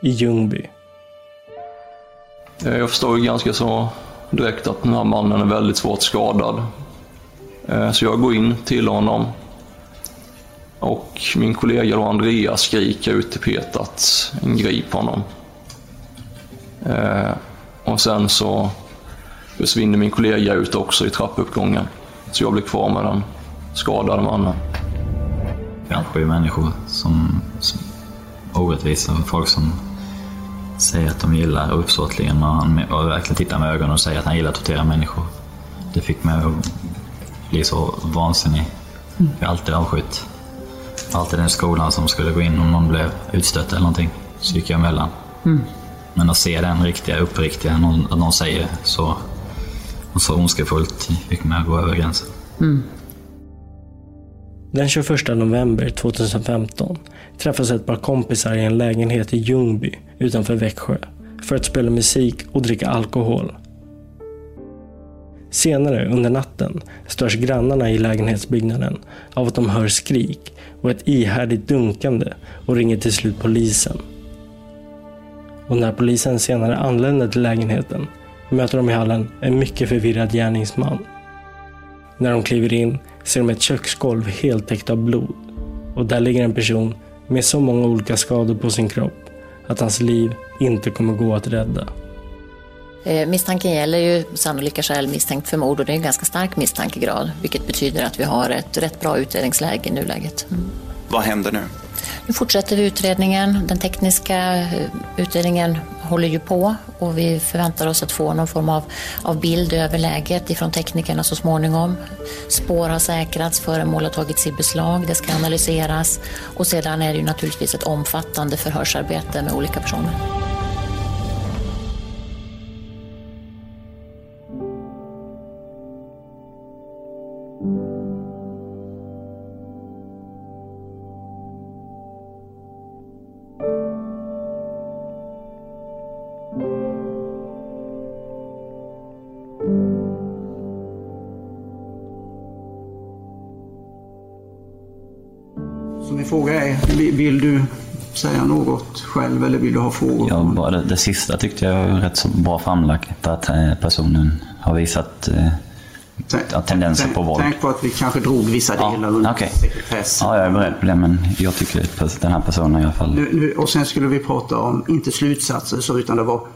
i Ljungby. Eh, Jag förstår ju ganska så direkt att den här mannen är väldigt svårt skadad. Eh, Så jag går in till honom. Och min kollega då Andreas skriker ut till Peter att grip honom. Eh, Och sen så försvinner min kollega ut också i trappuppgången. Så jag blir kvar med den skadade mannen. Kanske människor som, som orättvisa, folk som säger att de gillar uppsåtligen och, han, och verkligen tittar med ögonen och säger att han gillar att tortera människor. Det fick mig att bli så vansinnig. Jag har alltid avskytt. Alltid den skolan som skulle gå in om någon blev utstött eller någonting. Så gick jag emellan. Men att se den riktiga, uppriktiga, någon, att någon säger så, så ondskefullt fick mig att gå över gränsen. Den 21 november 2015 träffas ett par kompisar i en lägenhet i Ljungby utanför Växjö för att spela musik och dricka alkohol. Senare under natten störs grannarna i lägenhetsbyggnaden av att de hör skrik och ett ihärdigt dunkande och ringer till slut polisen. Och när polisen senare anländer till lägenheten möter de i hallen en mycket förvirrad gärningsman. När de kliver in ser de ett köksgolv helt täckt av blod. Och där ligger en person med så många olika skador på sin kropp att hans liv inte kommer gå att rädda. Eh, Misstanken gäller ju sannolika skäl misstänkt för mord och det är en ganska stark misstankegrad vilket betyder att vi har ett rätt bra utredningsläge i nuläget. Mm. Vad händer nu? Nu fortsätter vi utredningen. Den tekniska eh, utredningen håller ju på och vi förväntar oss att få någon form av, av bild över läget ifrån teknikerna så småningom. Spår har säkrats, föremål har tagits i beslag, det ska analyseras och sedan är det ju naturligtvis ett omfattande förhörsarbete med olika personer. Säga något själv eller vill du ha frågor? Ja, bara det, det sista tyckte jag var rätt så bra framlagt. Att eh, personen har visat eh, ja, tendenser tänk, på våld. Tänk på att vi kanske drog vissa delar under okej. sekretess. Ja, jag är beredd på det, men jag tycker att den här personen i alla fall... Nu, nu, och sen skulle vi prata om, inte slutsatser så, utan det var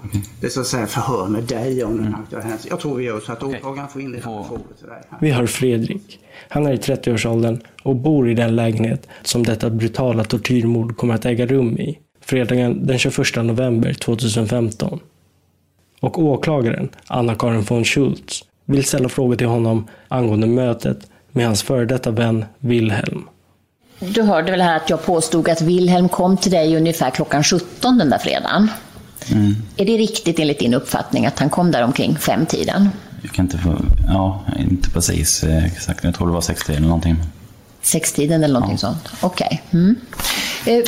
det så att säga förhör med dig om den aktuella händelsen. Jag tror vi gör så att åklagaren får inleda med frågor till dig. här. Vi har Fredrik. Han är i 30-årsåldern och bor i den lägenhet som detta brutala tortyrmord kommer att äga rum i. Fredagen den 21 november 2015. Och åklagaren, Anna-Karin von Schultz, vill ställa frågor till honom angående mötet med hans före detta vän Wilhelm. Du hörde väl här att jag påstod att Wilhelm kom till dig ungefär klockan 17 den där fredagen. Är det riktigt enligt din uppfattning att han kom där omkring femtiden? Jag kan inte få... Ja, inte precis eh, exakt. Jag tror det var 60 eller någonting. Sextiden eller någonting sånt? Okej. Mm. Eh,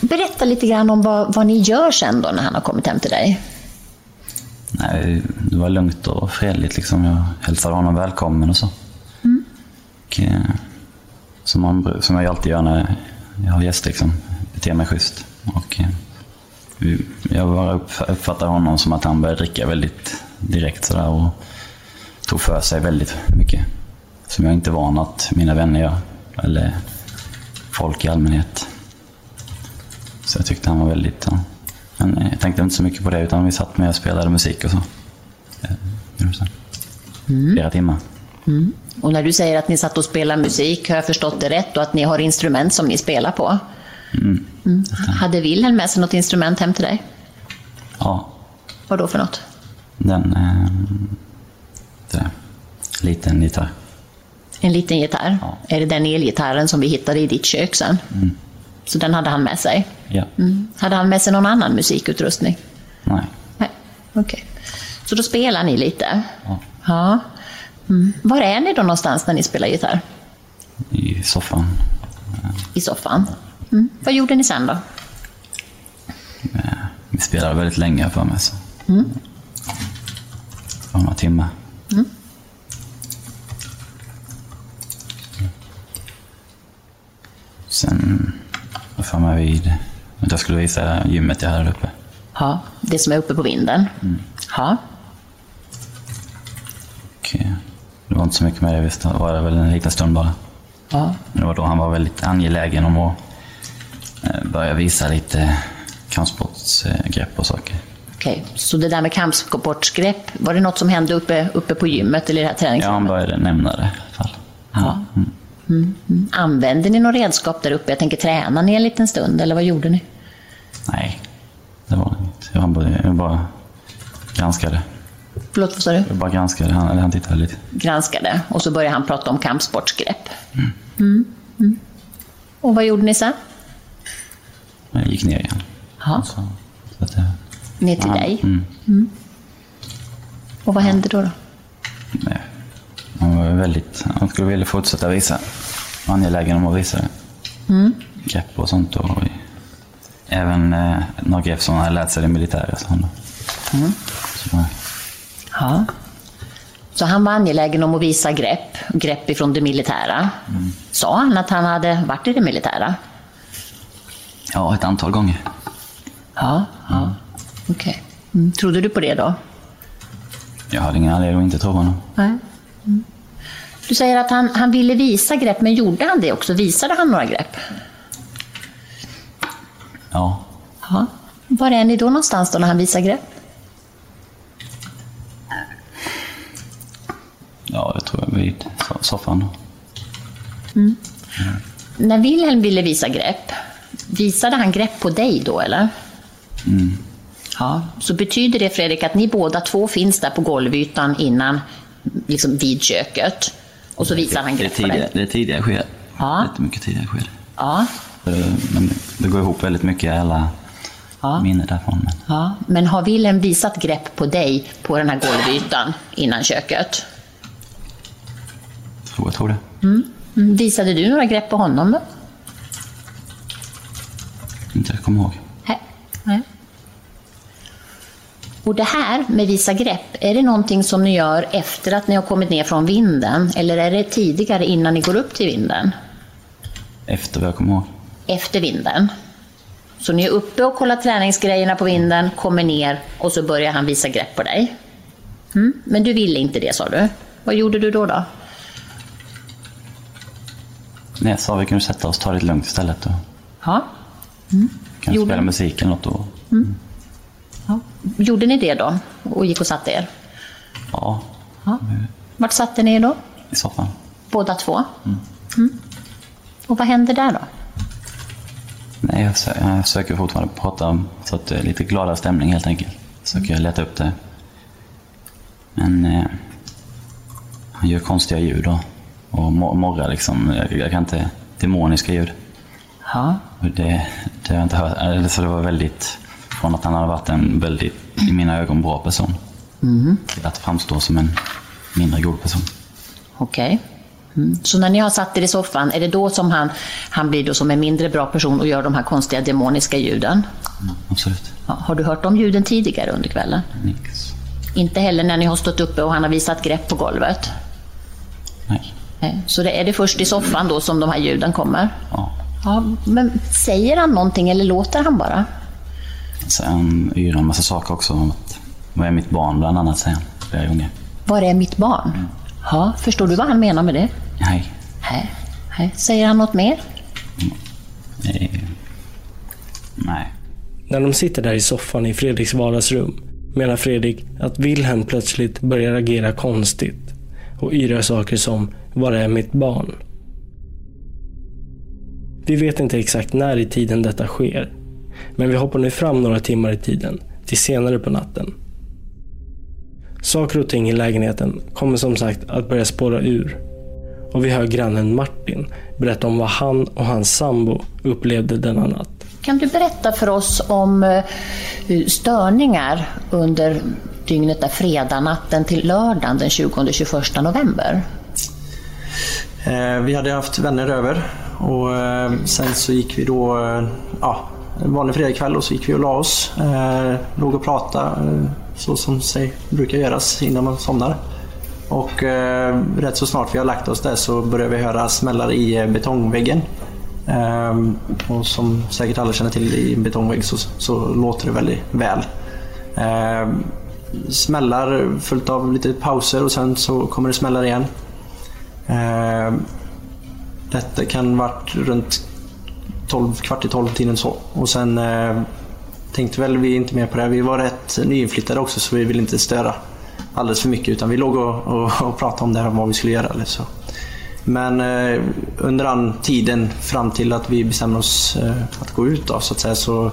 berätta lite grann om vad, vad ni gör sen då när han har kommit hem till dig. Nej, det var lugnt och fredligt. Liksom. Jag hälsade honom välkommen och så. Och, eh, som, man, som jag alltid gör när jag har gäster. Liksom. Beter mig schysst. Och, eh, jag bara upp- uppfattade honom som att han började dricka väldigt direkt sådär och tog för sig väldigt mycket. Som jag inte är van att mina vänner gör. Eller folk i allmänhet. Så jag tyckte han var väldigt... Ja. Men jag tänkte inte så mycket på det utan vi satt med och spelade musik och så. Eh, så. Flera timmar. Och när du säger att ni satt och spelade musik, har jag förstått det rätt? Och att ni har instrument som ni spelar på? Mm. Hade Wilhelm med sig något instrument hem till dig? Ja, Vad då för något? den... Eh, liten gitarr. En liten gitarr? Ja. Är det den elgitarren som vi hittade i ditt kök sen? Så den hade han med sig? Ja. Mm. Hade han med sig någon annan musikutrustning? Nej. Nej, okej. Så då spelar ni lite? Ja. Ja. Mm. Var är ni då någonstans när ni spelar gitarr? I soffan. I soffan? Mm. Vad gjorde ni sen då? Eh, vi spelade väldigt länge för mig. Så. Var några timmar. Sen var jag för mig vid... att Jag skulle visa gymmet jag hade där uppe. Ja, det som är uppe på vinden? Ja. Och eh, det var inte så mycket med det. Visst, det var det väl en liten stund bara. ja. Men det var då han var väldigt angelägen om att eh, börja visa lite kampsportsgrepp och saker. Okej, så det där med kampsportsgrepp, var det något som hände uppe, uppe på gymmet eller i det här Ja, han träningsrummet? började nämna det i alla fall. Ja. Mm. Mm. Använde ni något redskap där uppe? Jag tänker, tränade ni en liten stund eller vad gjorde ni? Nej, det var inget. Jag bara, jag bara granskade. Förlåt, vad sa du? Jag bara granskade. Han, eller han tittade lite. Granskade och så började han prata om kampsportsgrepp. Mm. Mm. Och vad gjorde ni sen? Jag gick ner igen. Ja, Så, så att, ner till han- dig. Mm, Och vad hände då? då? nej. Han var väldigt... Han skulle vilja fortsätta visa. Angelägen om att visa det. Grepp och sånt. Och, även eh, några grepp som han hade lärt sig i det militära. Så han, så, Ja. Så han var angelägen om att visa grepp, grepp ifrån det militära. Sa han att han hade varit i det militära? ja, ett antal gånger. Ja, ja. okej. Mm. Trodde du på det då? Jag hade ingen anledning att inte tro honom. Nej. Mm. Du säger att han, han ville visa grepp, men gjorde han det också? Visade han några grepp? Ja, Ja. Var är ni då någonstans då när han visar grepp? ja jag tror jag vid so- soffan. När Wilhelm ville visa grepp, visade han grepp på dig då eller? Ja, så betyder det Fredrik att ni båda två finns där på golvytan innan, liksom vid köket? Och så visar han Det är grepp på dig? det är tidigare skede. Ja. Lite mycket tidigare skede. Ja, Eh, Men det går ihop väldigt mycket, alla Ja. minnen därifrån. Men ja. Men har Wilhelm visat grepp på dig på den här golvytan innan köket? jag tror jag tror det. Mm. Visade du några grepp på honom då? Inte jag kommer ihåg. Nej. Nej. Och det här med visa grepp, är det någonting som ni gör efter att ni har kommit ner från vinden? Eller är det tidigare innan ni går upp till vinden? Efter vad jag kommer ihåg. Efter vinden. Så ni är uppe och kollar träningsgrejerna på vinden, kommer ner och så börjar han visa grepp på dig. Mm. Men du ville inte det sa du. Vad gjorde du då? då? Nej, jag sa vi kunde sätta oss och ta det lite lugnt istället. Och Ja. kan Gjorde spela musik eller något. Och, ja. Gjorde ni det då? Och gick och satte er? ja, Ja. Vart satte ni er då? i soffan. Båda två? Mm. Och vad hände där då? Nej, jag, sö- jag försöker fortfarande prata om så att det är lite gladare stämning helt enkelt. Försöker leta upp det. Men eh, han gör konstiga ljud och, och mor- morrar liksom. Jag, jag kan inte... Demoniska ljud. Ja. Och det, det har jag inte hört. Eller Så det var väldigt... Från att han hade varit en väldigt, i mina ögon, bra person. Mm. Till att framstå som en mindre god person. Okej. Mm. Så när ni har satt er i soffan, är det då som han, han blir då som en mindre bra person och gör de här konstiga demoniska ljuden? Mm, absolut. Ja, har du hört de ljuden tidigare under kvällen? Nix. Inte heller när ni har stått uppe och han har visat grepp på golvet? Nej. Nej. Så det är det först i soffan då som de här ljuden kommer? Ja. Ja, men säger han någonting eller låter han bara? Han yrar en massa saker också. Om att, vad är mitt barn bland annat, säger han flera gånger. Var är mitt barn? Ja, förstår du vad han menar med det? Nej. Nej. Nej. Säger han något mer? Nej. Nej. När de sitter där i soffan i Fredriks vardagsrum menar Fredrik att Wilhelm plötsligt börjar agera konstigt och yrar saker som “Var är mitt barn?” Vi vet inte exakt när i tiden detta sker, men vi hoppar nu fram några timmar i tiden, till senare på natten. Saker och ting i lägenheten kommer som sagt att börja spåra ur och vi hör grannen Martin berätta om vad han och hans sambo upplevde denna natt. Kan du berätta för oss om eh, störningar under dygnet där fredag natten till lördagen den 20-21 november? Eh, vi hade haft vänner över och eh, sen så gick vi då, ja, en vanlig fredagkväll och så gick vi och la oss. Eh, låg och pratade eh, så som sig brukar göras innan man somnar. Och eh, rätt så snart vi har lagt oss där så börjar vi höra smällar i eh, betongväggen. Eh, och som säkert alla känner till i en betongvägg så, så låter det väldigt väl. Eh, smällar följt av lite pauser och sen så kommer det smällar igen. Eh, detta kan varit runt 12, kvart i 12 tiden så. Och sen eh, tänkte väl vi inte mer på det. Vi var rätt nyinflyttade också så vi ville inte störa alldeles för mycket utan vi låg och, och, och pratade om det här vad vi skulle göra. Eller så. Men eh, under den tiden fram till att vi bestämde oss eh, att gå ut då, så att säga så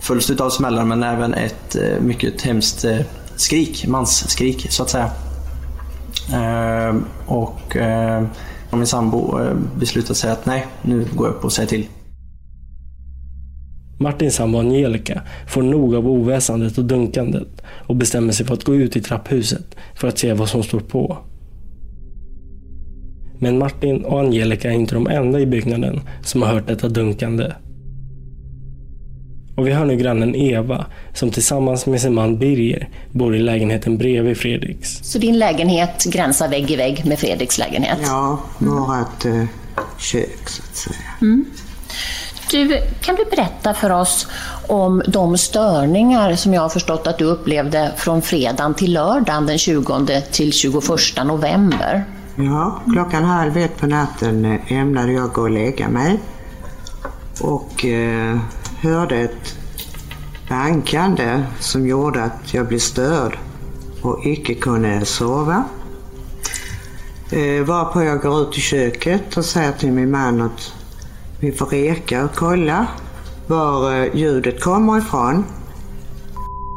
följs det av smällar men även ett eh, mycket hemskt eh, skrik, mansskrik så att säga. Eh, och eh, min sambo eh, beslutade sig att nej, nu går jag upp och säger till. Martins sambo Angelica får nog av oväsendet och dunkandet och bestämmer sig för att gå ut i trapphuset för att se vad som står på. Men Martin och Angelica är inte de enda i byggnaden som har hört detta dunkande. Och vi hör nu grannen Eva som tillsammans med sin man Birger bor i lägenheten bredvid Fredriks. Så din lägenhet gränsar vägg i vägg med Fredriks lägenhet? Ja, vårat eh, kök så att säga. Mm. Du, kan du berätta för oss om de störningar som jag har förstått att du upplevde från fredagen till lördagen den 20 till 21 november? Ja, klockan halv ett på natten eh, ämnade jag gå och lägga mig och eh, hörde ett bankande som gjorde att jag blev störd och icke kunde sova. Eh, varpå jag går ut i köket och säger till min man att vi får reka och kolla var eh, ljudet kommer ifrån.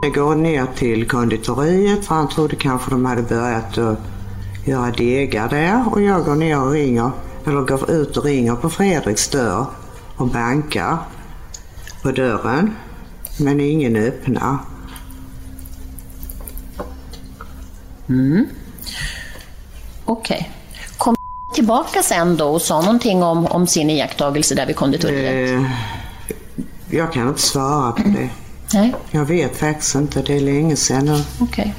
Jag går ner till konditoriet för han trodde kanske de hade börjat att göra degar där och jag går ner och ringer, eller går ut och ringer på Fredriks dörr och bankar på dörren. Men ingen öppnar. Mm. Okej. Okay. Tillbaka sen då och sa någonting om, om sin iakttagelse där vid konditoriet? Eh, jag kan inte svara på det. Nej. Jag vet faktiskt inte, det är länge sedan. Okej.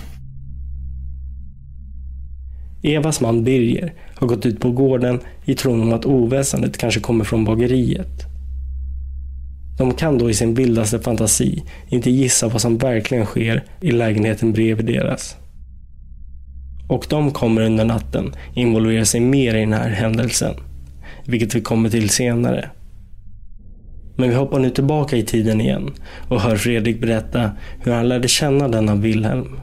Evas man Birger har gått ut på gården i tron om att oväsendet kanske kommer från bageriet. De kan då i sin vildaste fantasi inte gissa vad som verkligen sker i lägenheten bredvid deras. Och de kommer under natten involvera sig mer i den här händelsen, vilket vi kommer till senare. Men vi hoppar nu tillbaka i tiden igen och hör Fredrik berätta hur han lärde känna denna Wilhelm.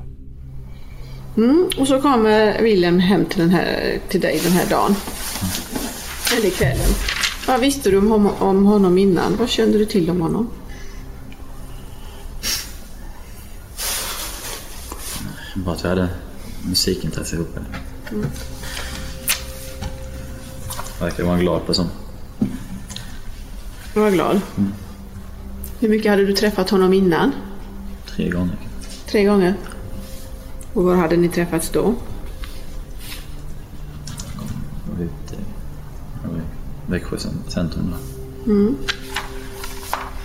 Mm, och så kommer Wilhelm hem till, den här, till dig den här dagen. Eller kvällen. Vad visste du om honom, om honom innan? Vad kände du till om honom? Bara att vi hade musikintresse ihop. Mm. Verkar vara en glad person. Jag var glad. Mm. Hur mycket hade du träffat honom innan? Tre gånger. Tre gånger? Och var hade ni träffats då? Jag var ute jag i Växjö centrum. Mm.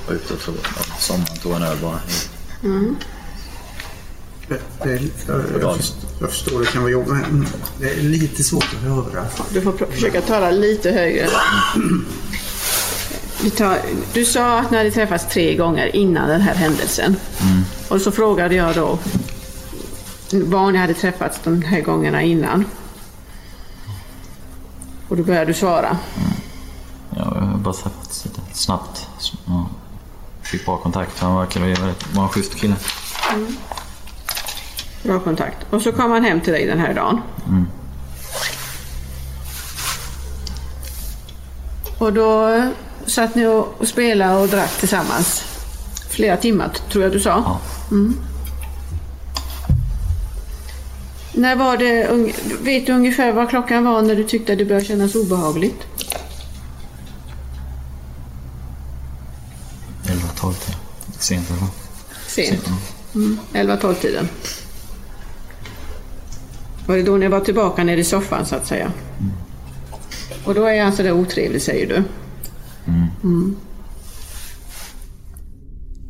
var ute och tog, sommaren tog en öl bara. Mm. Det, det, är- jag, jag, förstår, det kan vara jobbigt men det är lite svårt att höra. Du får försöka tala lite högre. Vi tar, du sa att ni hade träffats tre gånger innan den här händelsen. Och så frågade jag då var ni hade träffats de här gångerna innan. Och då började du svara. Jag har bara träffats lite snabbt. Ja. Fick bra kontakt. Han verkade vara en schysst kille. Bra kontakt. Och så kom han hem till dig den här dagen. Mm. Och då satt ni och spelade och drack tillsammans. Flera timmar tror jag du sa. Mm. När var det, vet du ungefär vad klockan var när du tyckte att det började kännas obehagligt? 11-12 till. Sent eller? Sent. Mm. 11-12 tiden. Var det då ni var tillbaka nere i soffan så att säga? Och då är han sådär otrevlig säger du? Mm.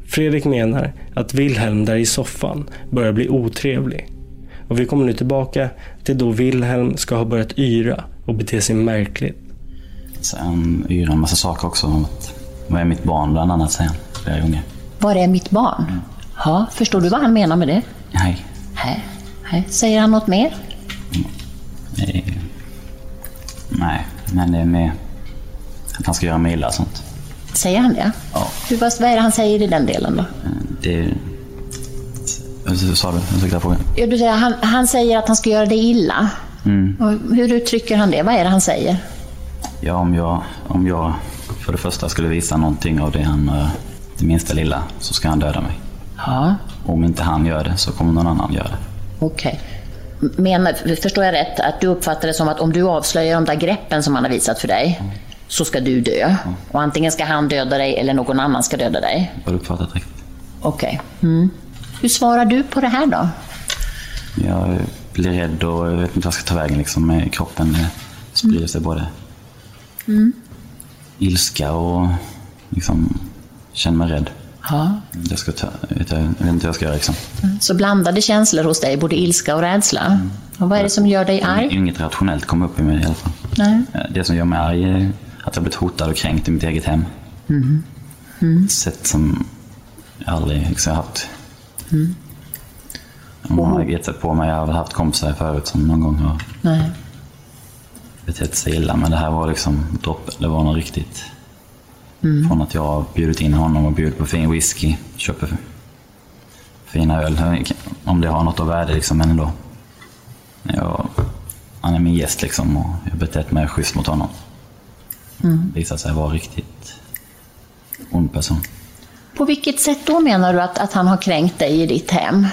Fredrik menar att Wilhelm där i soffan börjar bli otrevlig. Och vi kommer nu tillbaka till då Wilhelm ska ha börjat yra och bete sig märkligt. Sen yrar en massa saker också. Om att, vad är mitt barn bland annat säger han flera gånger. Var är mitt barn? Ja, förstår du vad han menar med det? Nej. Nej. Nej. Säger han något mer? Det är- Nej, men det är med att han ska göra mig illa och sånt. Säger han det? Ja. Hur, vad vad är det han säger i den delen då? Det är... Hur sa du? Ursäkta frågan. Ja, du säger, han, han säger att han ska göra dig illa. Mm. Och hur uttrycker han det? Vad är det han säger? Ja, om jag, om jag för det första skulle visa någonting av det han, eh, det minsta lilla, så ska han döda mig. Ja. Om inte han gör det så kommer någon annan göra det. Okej. Men förstår jag rätt att du uppfattar det som att om du avslöjar de där greppen som han har visat för dig så ska du dö? Och antingen ska han döda dig eller någon annan ska döda dig? Har du uppfattat rätt? Okej. Mm. Hur svarar du på det här då? Jag blir rädd och jag vet inte vad jag ska ta vägen liksom med kroppen. Sprider sig både Mm. ilska och liksom känner mig rädd. Ja. Jag, ska ta, jag, vet, inte jag ska göra liksom. Så blandade känslor hos dig, både ilska och rädsla. Och vad är det som gör dig arg? Inget rationellt kommer upp i mig i alla fall. Nej. Det som gör mig arg är att jag blivit hotad och kränkt i mitt eget hem. Mhm. Mm. Ett sätt som jag aldrig liksom, haft. Mm. Man har gett sig på mig. Jag har väl haft kompisar förut som någon gång har Nej. betett sig illa. Men det här var liksom droppen. Det var något riktigt. Mm. Från att jag har bjudit in honom och bjudit på fin whisky. Köper fina öl. Om det har något av värde liksom. Men ändå. Jag, han är min gäst liksom och jag har betett mig schysst mot honom. Mm. Visat sig vara riktigt ond person. På vilket sätt då menar du att, att han har kränkt dig i ditt hem?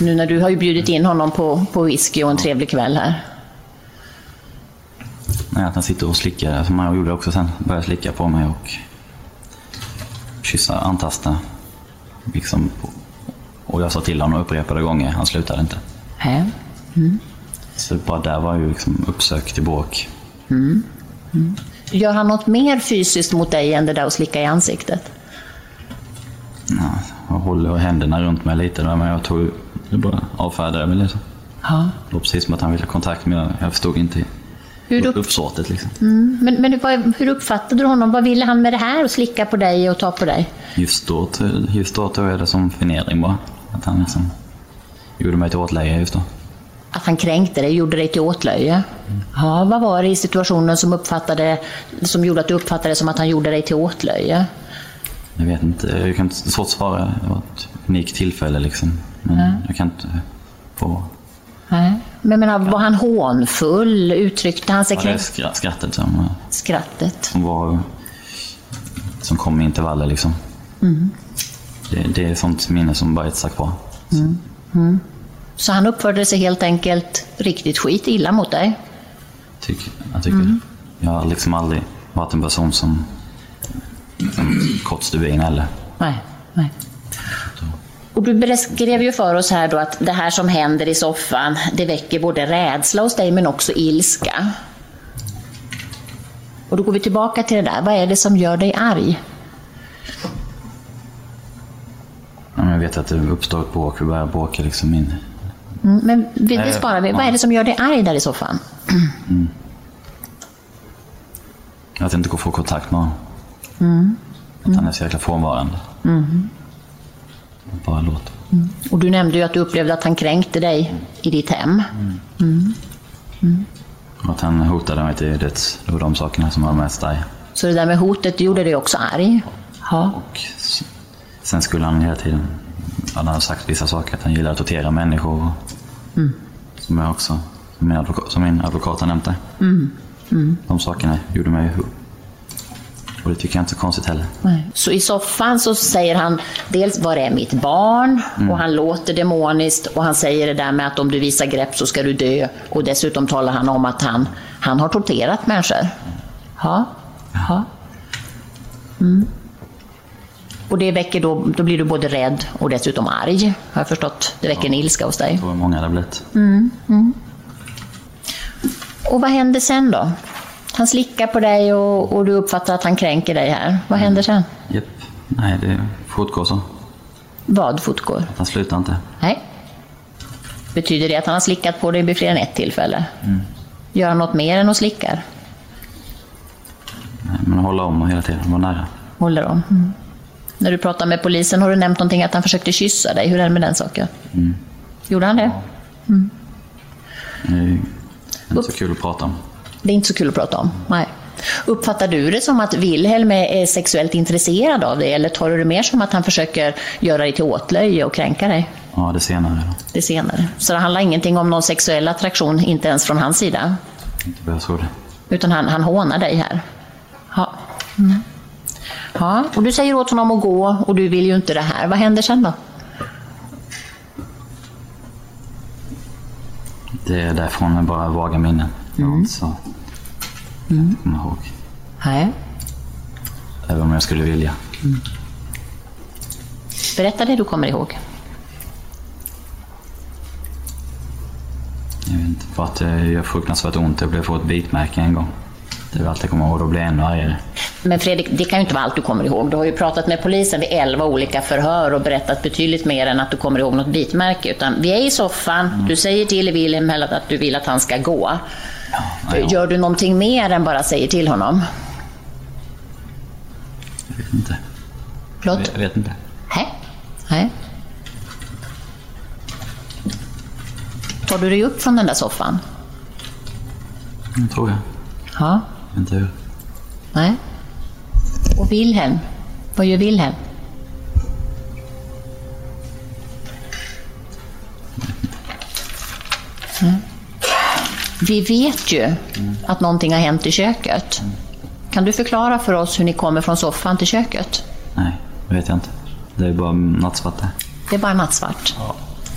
Nu när du har ju bjudit in honom på, på whisky och en trevlig kväll här. Nej, att han sitter och slickar, som han gjorde också sen. Började slicka på mig och kyssa, antasta. Liksom, och jag sa till honom upprepade gånger, han slutade inte. Mm. Så bara där var ju liksom uppsök till bråk. Mm. Mm. Gör han något mer fysiskt mot dig än det där att slicka i ansiktet? Ja, jag håller händerna runt mig lite, men jag tog det bara avfärdade väl lite. Ja. Det var precis som att han ville ha kontakt, men jag, jag förstod inte Hur upp- uppsåtet. Liksom. Mm. Men, men vad, hur uppfattade du honom? Vad ville han med det här? Att slicka på dig och ta på dig? Just då, just då tog jag det som förnedring bara. Att han liksom gjorde mig till åtlöje just då. Att han kränkte dig, gjorde dig till åtlöje? Ja, vad var det i situationen som, uppfattade, som gjorde att du uppfattade det som att han gjorde dig till åtlöje? Jag vet inte, jag kan inte svårt svara. Det var ett unikt tillfälle liksom. Men Mm. jag kan inte få... Nej. Men jag menar, var han hånfull? Uttryckte han sig Ja, det skra- skrattet som, Skrattet? som var... Som kom i intervaller liksom. Mm. Det, det är sånt minne som bara sagt kvar. Mm. Mm. Så han uppförde sig helt enkelt riktigt skit illa mot dig? Tyck, jag tycker Mm. Jag har liksom aldrig varit en person som... som kort stubin heller. Nej. nej. Och du beskrev ju för oss här då att det här som händer i soffan, det väcker både rädsla hos dig men också ilska. Och då går vi tillbaka till det där. Vad är det som gör dig arg? Jag vet att det uppstår ett bråk. Vi börjar bråka liksom in. Mm, men vi, det sparar vi. Vad är det som gör dig arg där i soffan? Mm. Att jag inte går att få kontakt med honom. Mm. Att han är så jäkla frånvarande. Mm. Bara låter. Och du nämnde ju att du upplevde att han kränkte dig i ditt hem. Mm. Mm. Och att han hotade mig till döds. Det var de sakerna som var mest arg. Så det där med hotet, gjorde dig också arg? Ja. Sen skulle han hela tiden... Han hade sagt vissa saker. Att han gillar att tortera människor. Mm. Som jag också... Som min advokat, som min advokat har nämnt det. Mm. Mm. De sakerna gjorde mig... Och det tycker jag inte är så konstigt heller. Nej. Så i soffan så säger han dels var är mitt barn Mm. och han låter demoniskt och han säger det där med att om du visar grepp så ska du dö och dessutom talar han om att han, han har torterat människor. Ja. ja. Mm. Och det väcker då, då blir du både rädd och dessutom arg, har jag förstått. Det väcker en ilska hos dig. Var många det blivit. Mm, mm. Och vad händer sen då? Han slickar på dig och, och du uppfattar att han kränker dig här. Vad händer sen? Japp. Nej, det fortgår så. Vad fortgår? Att han slutar inte. Nej. Betyder det att han har slickat på dig vid fler än ett tillfälle? Mm. Gör han något mer än att slickar? Nej, men hålla om hela tiden vara nära. Håller om? Mm. När du pratar med polisen har du nämnt någonting att han försökte kyssa dig. Hur är det med den saken? Mm. Gjorde han det? Mm. Det är inte så kul att prata om. Det är inte så kul att prata om. Nej. Uppfattar du det som att Wilhelm är sexuellt intresserad av dig eller tar du det mer som att han försöker göra dig till åtlöje och kränka dig? Ja, det senare. Det senare. Så det handlar ingenting om någon sexuell attraktion, inte ens från hans sida? Inte vad jag såg det. Utan han, han hånar dig här? Ja. Mm. ja. Och du säger åt honom att gå och du vill ju inte det här. Vad händer sen då? Det är därifrån med bara vaga minnen. Jag har inte så Mm. kommer ihåg. Nej. Även om jag skulle vilja. Berätta det du kommer ihåg. Jag vet inte. För att det gör fruktansvärt ont. Jag blev få ett bitmärke en gång. Det är allt jag kommer ihåg. Då blir jag ännu argare. Men Fredrik, det kan ju inte vara allt du kommer ihåg. Du har ju pratat med polisen vid elva olika förhör och berättat betydligt mer än att du kommer ihåg något bitmärke. Utan vi är i soffan, du säger till Wilhelm att du vill att han ska gå. Gör du någonting mer än bara säger till honom? Jag vet inte. Förlåt? Jag vet inte. Nej. Nej. Tar du dig upp från den där soffan? Jag tror jag. Ja. Inte hur. Nej. Och Wilhelm? Vad gör Wilhelm? Vi vet ju att någonting har hänt i köket. Kan du förklara för oss hur ni kommer från soffan till köket? Nej, det vet jag inte. Det är bara nattsvart där. Det är bara nattsvart? Ja.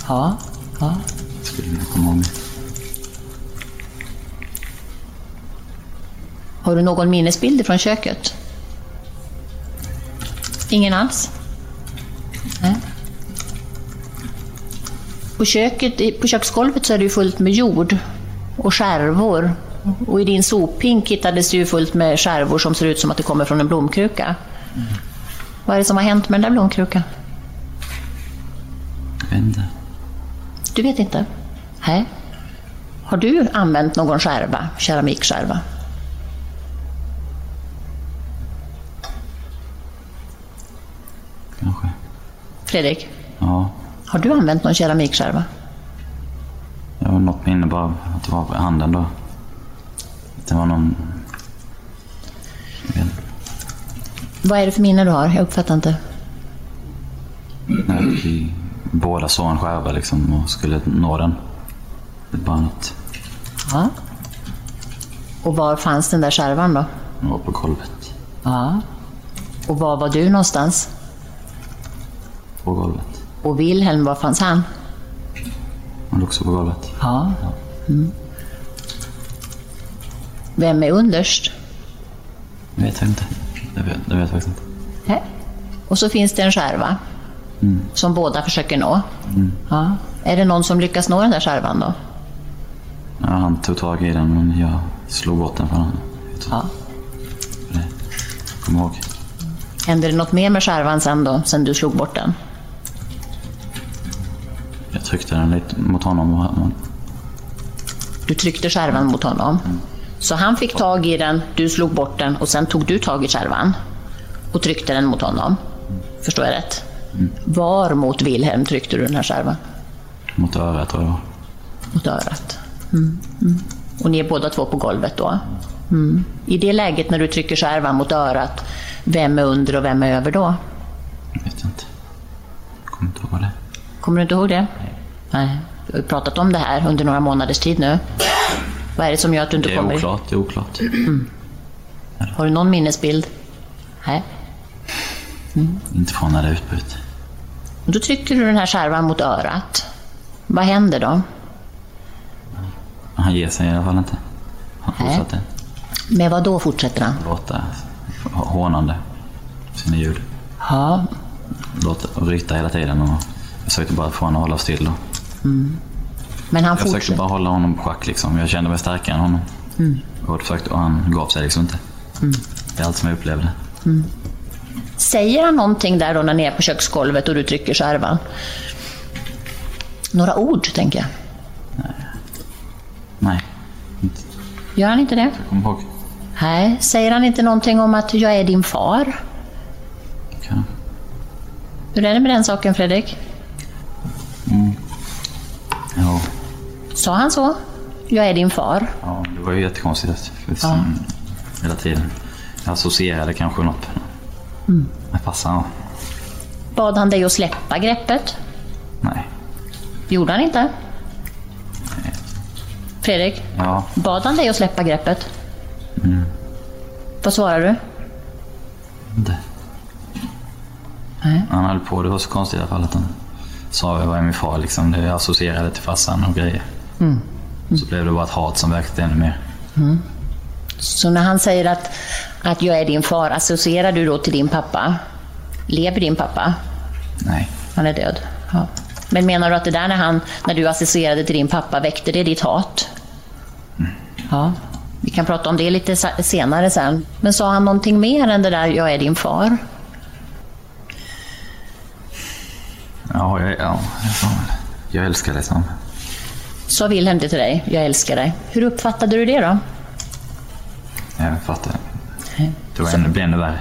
Ja. ja. Skulle vilja komma ihåg. Har du någon minnesbild från köket? Ingen alls? Nej. På, köket, på köksgolvet så är det fullt med jord och skärvor. Och i din sophink hittades det ju fullt med skärvor som ser ut som att det kommer från en blomkruka. Vad är det som har hänt med den där blomkrukan? Jag vet inte. Du vet inte? Nej. Har du använt någon skärva, keramikskärva? Kanske. Fredrik, Ja. har du använt någon keramikskärva? Minne bara att det var handen då. Det var någon... Vad är det för minne du har? Jag uppfattar inte. När vi båda såg en skärva liksom och skulle nå den. Det bara något. Ja. Och var fanns den där skärvan då? Den var på golvet. Ja. Och var var du någonstans? På golvet. Och Wilhelm, var fanns han? Han låg också på golvet. Ja. Mm. Vem är underst? Det vet jag inte. Det vet, det vet jag faktiskt inte. Nej. Och så finns det en skärva. Som båda försöker nå. Ja. Är det någon som lyckas nå den där skärvan då? Ja, han tog tag i den men jag slog bort den från honom. Ja. Kom ihåg. Hände det något mer med skärvan sen då, sen du slog bort den? Jag tryckte den lite mot honom Du tryckte skärvan mot honom. Så han fick tag i den, du slog bort den och sen tog du tag i skärvan och tryckte den mot honom. Förstår jag rätt? Var mot Wilhelm tryckte du den här skärvan? mot örat tror jag. Mot örat. Mm. Mm. Och ni är båda två på golvet då? Mm. I det läget när du trycker skärvan mot örat, vem är under och vem är över då? Jag vet inte. Kommer inte ihåg det. Kommer du inte ihåg det? Nej. Du har ju pratat om det här under några månaders tid nu. Vad är det som gör att du inte Det är kommer oklart, det är oklart. Har du någon minnesbild? Nej. Inte från när det utbröt. Då trycker du den här skärvan mot örat. Vad händer då? Han ger sig i alla fall inte. Han Nej. fortsatte Med vad då fortsätter han? låta hånande sina ljud. Ja. Låta ryta hela tiden och försökte bara få honom att hålla still. Då. Men han Jag försökte fortsätter. bara hålla honom på schack liksom. Jag kände mig starkare än honom. Mm. Och, försökte, och han gav sig liksom inte. Det är allt som jag upplevde. Säger han någonting där då när ni är på köksgolvet och du trycker skärvan? Några ord, tänker jag. Nej, Gör han inte det? kom ihåg. Nej. Säger han inte någonting om att jag är din far? Kan. Hur är det med den saken, Fredrik? Sa han så? Jag är din far? ja, det var ju jättekonstigt. Liksom, Hela tiden. Jag associerade kanske något med farsan. ja. Bad han dig att släppa greppet? Nej. Gjorde han inte? Fredrik, Ja, bad han dig att släppa greppet? Vad svarar du? inte. Nej. Han höll på. Det var så konstigt i alla fall att han sa jag var min far. Liksom. Det associerade till farsan och grejer. Så blev det bara ett hat som växte ännu mer. Så när han säger att, att jag är din far, associerar du då till din pappa? Lever din pappa? Nej. Han är död. Ja. Men menar du att det där när, han, när du associerade till din pappa, väckte det ditt hat? Ja. Vi kan prata om det lite senare sen. Men sa han någonting mer än det där jag är din far? Ja, jag, ja, jag, älskar det som. Sa Wilhelm det till dig? Jag älskar dig. Hur uppfattade du det då? Jag fattar. Det var ännu, blev ännu värre.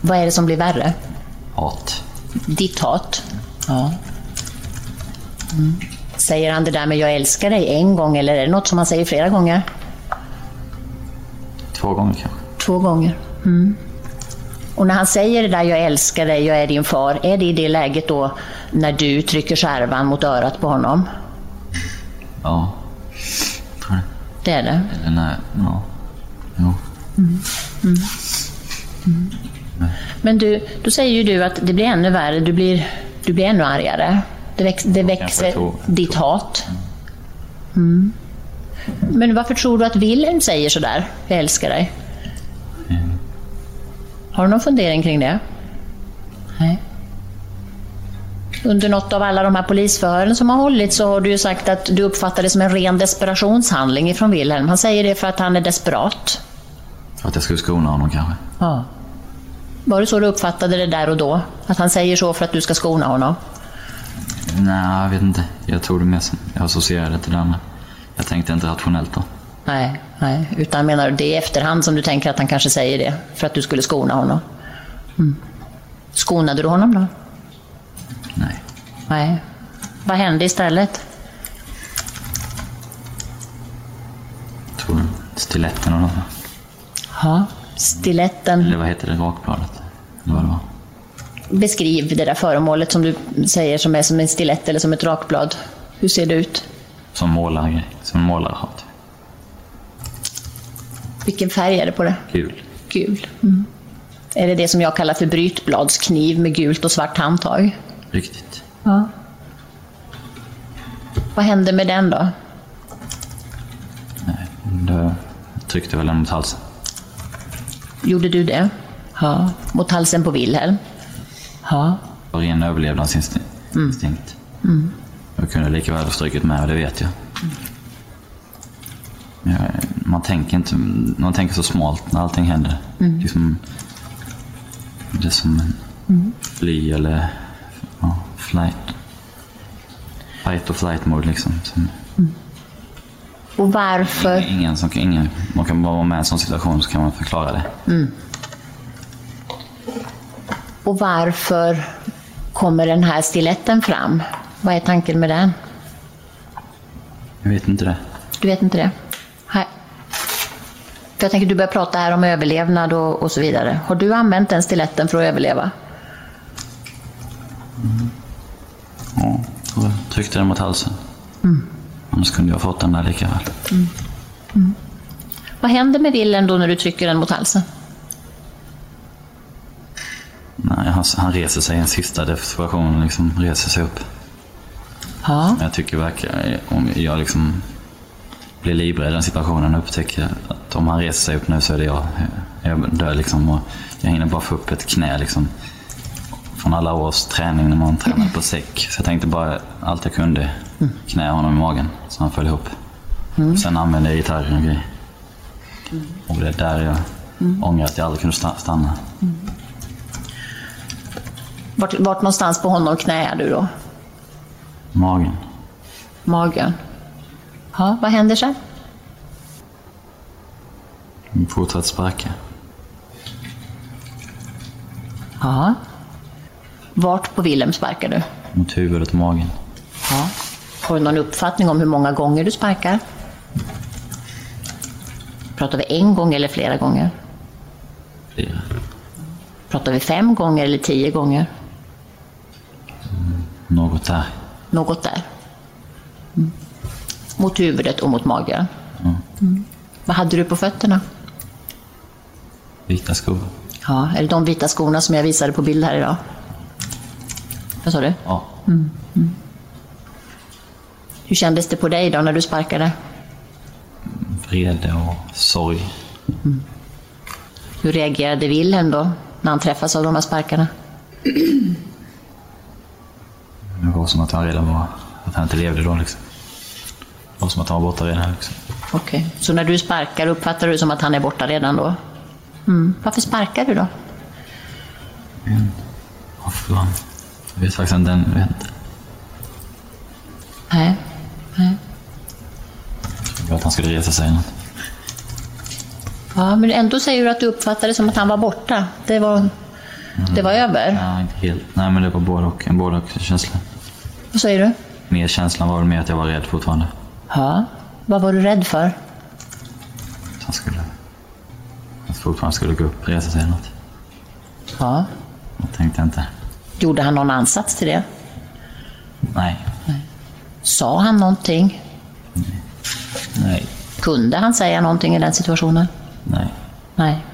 Vad är det som blir värre? Hat. Ditt hat? Ja. Mm. Säger han det där med jag älskar dig en gång eller är det något som han säger flera gånger? Två gånger kanske. Två gånger. Mm. Och när han säger det där jag älskar dig, jag är din far, är det i det läget då när du trycker skärvan mot örat på honom? Ja. Tror det. Det är det. Eller nej. Ja. Jo. Men du, då säger ju du att det blir ännu värre, du blir, du blir ännu argare. Det, väx, det växer två. ditt hat. Mm. Men varför tror du att Wilhelm säger sådär, jag älskar dig? Har du någon fundering kring det? Nej. Under något av alla de här polisförhören som har hållits så har du ju sagt att du uppfattar det som en ren desperationshandling ifrån Wilhelm. Han säger det för att han är desperat. För att jag skulle skona honom kanske. Ja. Var det så du uppfattade det där och då? Att han säger så för att du ska skona honom? Nej, jag vet inte. Jag tror det mer som... Jag associerade det till det andra. Jag tänkte inte rationellt då. Nej, nej. Utan menar du det i efterhand som du tänker att han kanske säger det för att du skulle skona honom? Mm. Skonade du honom då? Nej. Nej. Vad hände istället? Jag tror stiletten och något. Ja, stiletten. Eller vad heter det? Rakbladet? Eller vad det var. Beskriv det där föremålet som du säger som är som en stilett eller som ett rakblad. Hur ser det ut? Som målargrej. Som målare har. Vilken färg är det på det? Gul. Gul. Mm. Är det det som jag kallar för brytbladskniv med gult och svart handtag? Riktigt. Ja. Vad hände med den då? Nej. Det tryckte väl den mot halsen. Gjorde du det? Ja. Mot halsen på Wilhelm? Ja. På ren överlevnadsinstinkt. Mm. Jag kunde lika väl ha strykit med och det vet jag. Men jag. Man tänker inte, man tänker så smalt när allting händer. Mm. Liksom, det är som en Mm. fly eller ja, flight. Fight och flight mode liksom. Som, Och varför? ingen som kan, ingen, man kan bara vara med i en sån situation så kan man förklara det. Mm. Och varför kommer den här stiletten fram? Vad är tanken med den? Jag vet inte det. Du vet inte det? Nej. För jag tänker, du börjar prata här om överlevnad och, och så vidare. Har du använt den stiletten för att överleva? Ja, och tryckte den mot halsen. Mm. Annars kunde jag fått den där lika väl. Mm. Mm. Vad händer med Wilhelm då när du trycker den mot halsen? Nej, han, han reser sig i en sista desperation, liksom reser sig upp. Ja. Jag tycker verkligen, om jag liksom blir livrädd i den situationen och upptäcker att om han reser sig upp nu så är det jag. Jag dör liksom och jag hinner bara få upp ett knä liksom. Från alla års träning när man tränade på säck. Så jag tänkte bara allt jag kunde knä honom i magen så han föll ihop. Mm. Sen använde jag gitarren och grejer. Och det är där jag Mm. ångrar att jag aldrig kunde sta- stanna. Vart, vart någonstans på honom knäar du då? Magen. Magen? Ja, vad händer sen? Fortsatt sparka. Ja. Vart på Wilhelm sparkar du? Mot huvudet och magen. Ja. Har du någon uppfattning om hur många gånger du sparkar? Pratar vi en gång eller flera gånger? Flera. Pratar vi fem gånger eller tio gånger? Något där. Något där. Mm. Mot huvudet och mot magen. Mm. Vad hade du på fötterna? Vita skor. Ja, är det de vita skorna som jag visade på bild här idag? Vad sa du? Ja. Mm. Mm. Hur kändes det på dig då när du sparkade? Vrede och sorg. Hur reagerade Wilhelm då när han träffas av de här sparkarna? Det var som att han redan var, att han inte levde då liksom. Det var som att han var borta redan liksom. Okej, så när du sparkar uppfattar du som att han är borta redan då? Mm. Varför sparkar du då? Varför var han? Jag vet faktiskt inte. Nej. Nej. Jag att han skulle resa sig. Ja, men ändå säger du att du uppfattade det som att han var borta. Det var, det var över. Ja, inte helt. Nej, men det var både och. En både och känsla. Vad säger du? Mer känslan var väl mer att jag var rädd fortfarande. Ja. Vad var du rädd för? Att han skulle... Att fortfarande skulle gå upp, resa sig eller något. Ja. Jag tänkte inte. Gjorde han någon ansats till det? Nej. Sa han någonting? Nej. Kunde han säga någonting i den situationen? Nej. Nej.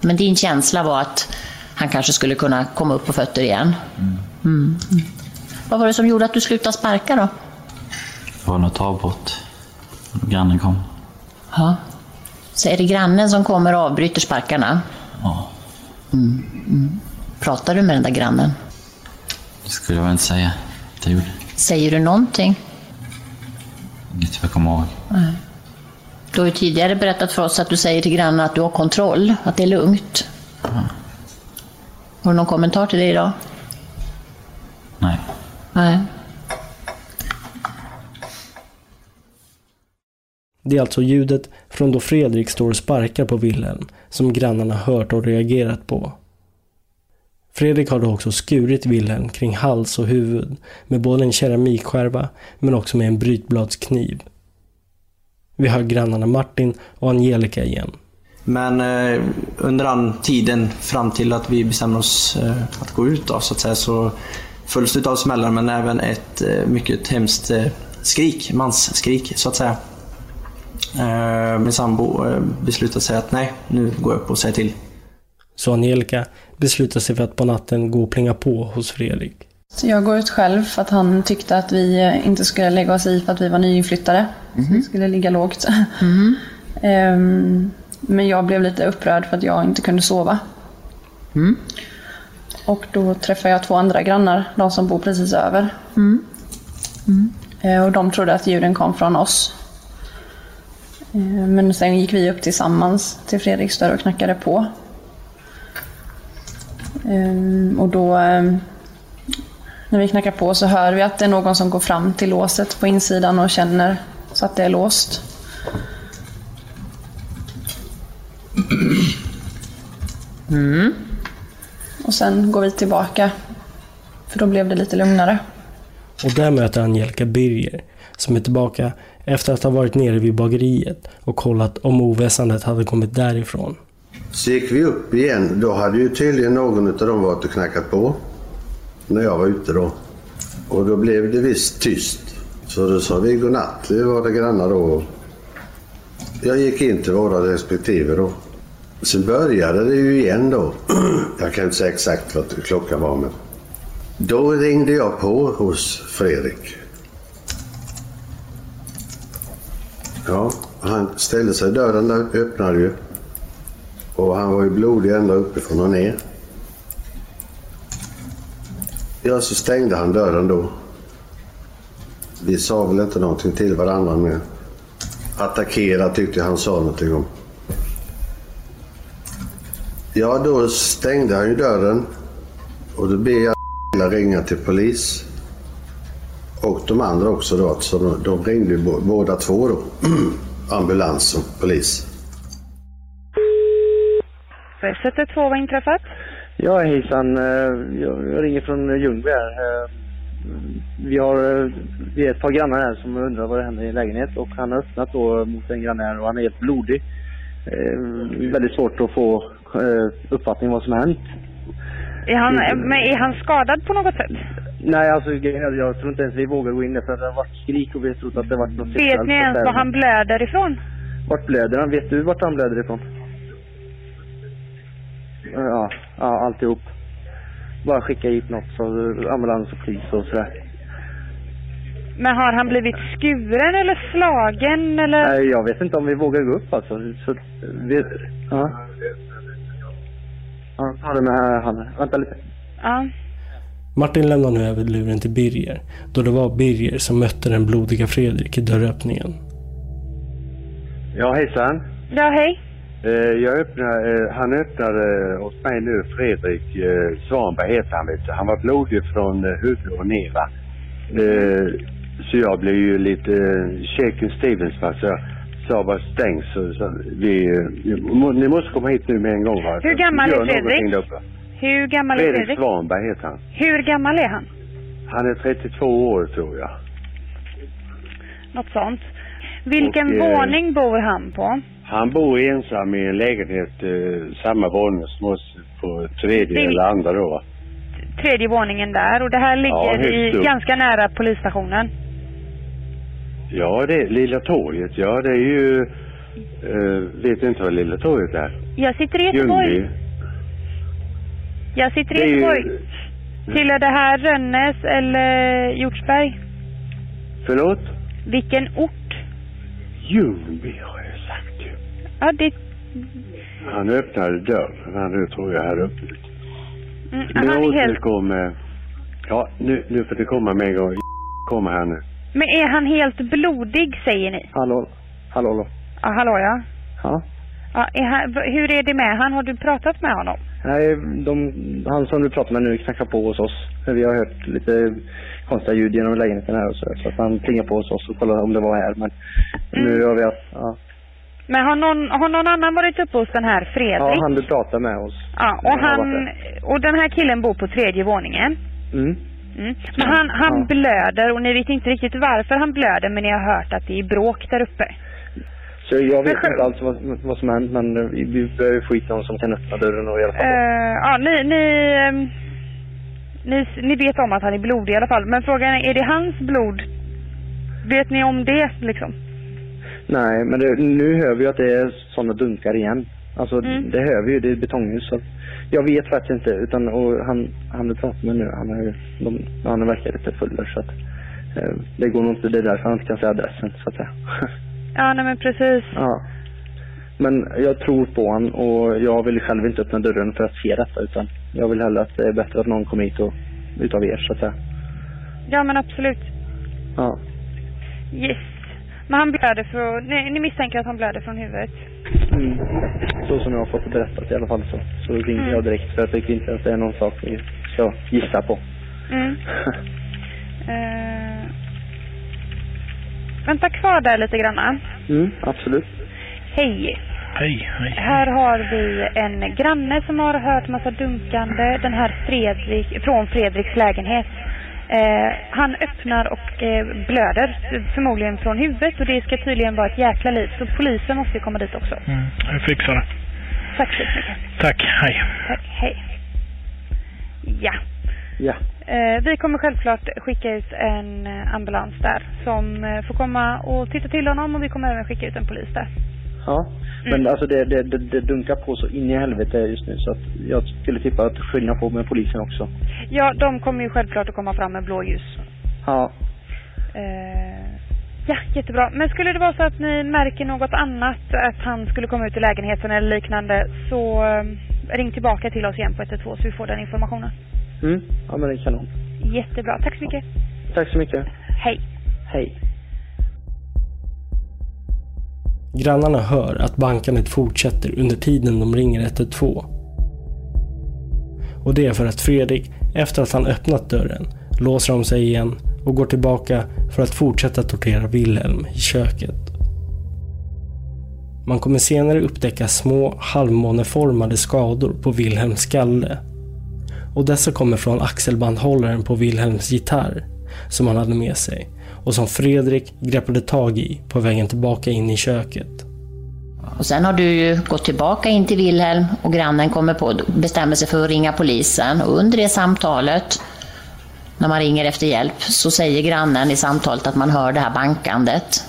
Men din känsla var att han kanske skulle kunna komma upp på fötter igen? Mm. Mm. Vad var det som gjorde att du slutade sparka då? Det var något avbrott. Grannen kom. Ja. Så är det grannen som kommer och avbryter sparkarna? Ja. Mm. Mm. Pratar du med den där grannen? Skulle jag väl inte säga att jag gjorde. Säger du någonting? Inget jag kommer ihåg. Nej. Du har ju tidigare berättat för oss att du säger till grannen att du har kontroll, att det är lugnt. Har du någon kommentar till det idag? Nej. Nej. Det är alltså ljudet från då Fredrik står och sparkar på Wilhelm som grannarna hört och reagerat på. Fredrik har då också skurit Wilhelm kring hals och huvud med både en keramikskärva men också med en brytbladskniv. Vi hör grannarna Martin och Angelica igen. Men eh, under den tiden fram till att vi bestämmer oss eh, att gå ut då, så att säga, så följs det av smällar men även ett eh, mycket hemskt eh, skrik, mansskrik så att säga. Eh, min sambo eh, beslutade sig att nej, nu går jag upp och säger till. Så Angelica beslutar sig för att på natten gå och plinga på hos Fredrik. Så jag går ut själv för att han tyckte att vi eh, inte skulle lägga oss i för att vi var nyinflyttade. Så vi skulle ligga lågt. Ehm, Men jag blev lite upprörd för att jag inte kunde sova. Och då träffade jag två andra grannar, de som bor precis över. Eh, Och de trodde att ljuden kom från oss. Eh, Men sen gick vi upp tillsammans till Fredriks dörr och knackade på. Eh, Och då, eh, när vi knackar på så hör vi att det är någon som går fram till låset på insidan och känner så att det är låst. Och sen går vi tillbaka. För då blev det lite lugnare. Och där möter Angelica Birger, som är tillbaka efter att ha varit nere vid bageriet och kollat om oväsendet hade kommit därifrån. Så gick vi upp igen. Då hade ju tydligen någon av dem varit och knackat på. När jag var ute då. Och då blev det visst tyst. Så då sa vi godnatt. Vi var det grannar då. Jag gick in till våra respektive då. Sen började det ju igen då. Jag kan inte säga exakt vad klockan var men. Då ringde jag på hos Fredrik. Ja, han ställde sig. Dörren där öppnade ju. Och han var ju blodig ända uppifrån och ner. Ja, så stängde han dörren då. Vi sa väl inte någonting till varandra mer. attackera tyckte jag han sa någonting om. Ja, då stängde han ju dörren och då ber jag ringa till polis. Och de andra också då, så de, de ringde ju båda två då. Ambulans och polis. 112, vad har inträffat? Ja, hejsan. Eh, Jag ringer från Ljungby här. Eh, Vi har eh, vi är ett par grannar här som undrar vad det händer i en lägenhet och han har öppnat då mot en granne här och han är helt blodig. Väldigt svårt att få uppfattning vad som har hänt. Är han, men är han skadad på något sätt? Nej, alltså jag tror inte ens vi vågar gå in där för det har varit skrik och vi har trott att det har varit något Vet ni ens var han blöder ifrån? Vart blöder han? Vet du vart han blöder ifrån? Ja, ja alltihop. Bara skicka hit något så ambulans och polis och sådär. Men har han blivit skuren eller slagen eller? Nej, jag vet inte om vi vågar gå upp alltså. Så, vi, ja. Ja, ta det med här handen. Vänta lite. Ja. Martin lämnar nu över luren till Birger, då det var Birger som mötte den blodiga Fredrik i dörröppningen. Ja, hejsan. Ja, hej. Eh, Jag öppnar, eh, han öppnar eh, åt mig nu, Fredrik Svanberg heter han vet du. Han var blodig från huvudet och ner Så jag blev ju lite shaken Stevens va. Så jag sa bara stäng så, så vi, ni måste komma hit nu med en gång va. Hur gammal är Fredrik? Hur gammal är Fredrik Fredrik? Svanberg heter han. Hur gammal är han? Han är 32 år tror jag. Något sånt. Vilken Och, våning bor han på? Han bor ensam i en lägenhet, eh, samma våning som oss på tredje Det- eller andra då va. Tredje våningen där och det här ligger Ja, i ganska nära polisstationen. Ja, det är Lilla torget. Ja, det är ju... Uh, vet inte vad Lilla torget är? Jag sitter i Göteborg. Ljungby. Jag sitter i Det är ju- Göteborg. Tillhör det här Rönnäs eller Hjortsberg? Förlåt? Vilken ort? Ljungby ju. Ja, det... Han öppnade dörren här nu tror jag här uppe. Mm, Nu han är helt... Ja, nu, nu får det komma med en gång. Kommer här nu. Men är han helt blodig säger ni? Hallå? Hallå, hallå? Ja, hallå ja. Ja? ja är han, hur är det med han? Har du pratat med honom? Nej, de, han som du pratar med nu knackar på hos oss. Vi har hört lite konstiga ljud genom lägenheten här och så. Så att han plingar på hos oss och kollar om det var här. Men nu har vi haft, ja. Men har någon, har någon annan varit uppe hos den här Fredrik? Ja, han du pratar med oss. Ja, och han... Och den här killen bor på tredje våningen. Mm. Mm. Men han, han Ja. blöder och ni vet inte riktigt varför han blöder men ni har hört att det är bråk där uppe. Så jag vet Men- inte alls vad, vad som hänt men eh, vi, vi behöver få hit någon som kan öppna dörren och hjälpa till. Eh, ja, ni, ni, ehm, ni, ni vet om att han är blodig i alla fall. Men frågan är, är det hans blod? Vet ni om det liksom? Nej, men det, nu hör vi att det är sådana dunkar igen. Alltså Mm. det hör vi ju, det är betonghus. Så jag vet faktiskt inte. Utan, och han, han du pratar med nu, han är, de, han verkar lite full där, så att eh, det går nog inte, det är därför han inte kan säga adressen så att säga. Ja, nej men precis. ja. Men jag tror på honom och jag vill själv inte öppna dörren för att se detta utan jag vill hellre att det är bättre att någon kommer hit och, utav er så att säga. Ja, men absolut. Ja. Yes. Men han blöder från... Ni, ni misstänker att han blöder från huvudet? Mm. Så som jag har fått det berättat i alla fall så, så ringde Mm. jag direkt för jag tycker inte att det är någon sak vi ska gissa på. Mm. Eh, vänta kvar där lite granna. Mm, absolut. Hej. Hej, hej. Här har vi en granne som har hört massa dunkande. Den här Fredrik, från Fredriks lägenhet. Eh, han öppnar och eh, blöder, förmodligen från huvudet och det ska tydligen vara ett jäkla liv. Så polisen måste ju komma dit också. Mm, jag fixar det. Tack så mycket. Tack, hej. Tack, hej. Ja. Ja. Eh, vi kommer självklart skicka ut en eh, ambulans där som eh, får komma och titta till honom och vi kommer även skicka ut en polis där. Ja. Men alltså det, det, det, det dunkar på så in i helvete just nu så att jag skulle tippa att skynda på med polisen också. Ja, de kommer ju självklart att komma fram med blåljus. Ja. Eh, ja, jättebra. Men skulle det vara så att ni märker något annat, att han skulle komma ut i lägenheten eller liknande, så eh, ring tillbaka till oss igen på 112 så vi får den informationen. Mm. Ja men det är kanon. Jättebra. Tack så mycket. Tack så mycket. Hej. Hej. Grannarna hör att bankandet fortsätter under tiden de ringer 112. Och det är för att Fredrik, efter att han öppnat dörren, låser om sig igen och går tillbaka för att fortsätta tortera Wilhelm i köket. Man kommer senare upptäcka små halvmåneformade skador på Wilhelms skalle. Och dessa kommer från axelbandhållaren på Wilhelms gitarr som han hade med sig och som Fredrik greppade tag i på vägen tillbaka in i köket. Och sen har du ju gått tillbaka in till Wilhelm och grannen kommer på, bestämmer sig för att ringa polisen. Och under det samtalet, när man ringer efter hjälp, så säger grannen i samtalet att man hör det här bankandet.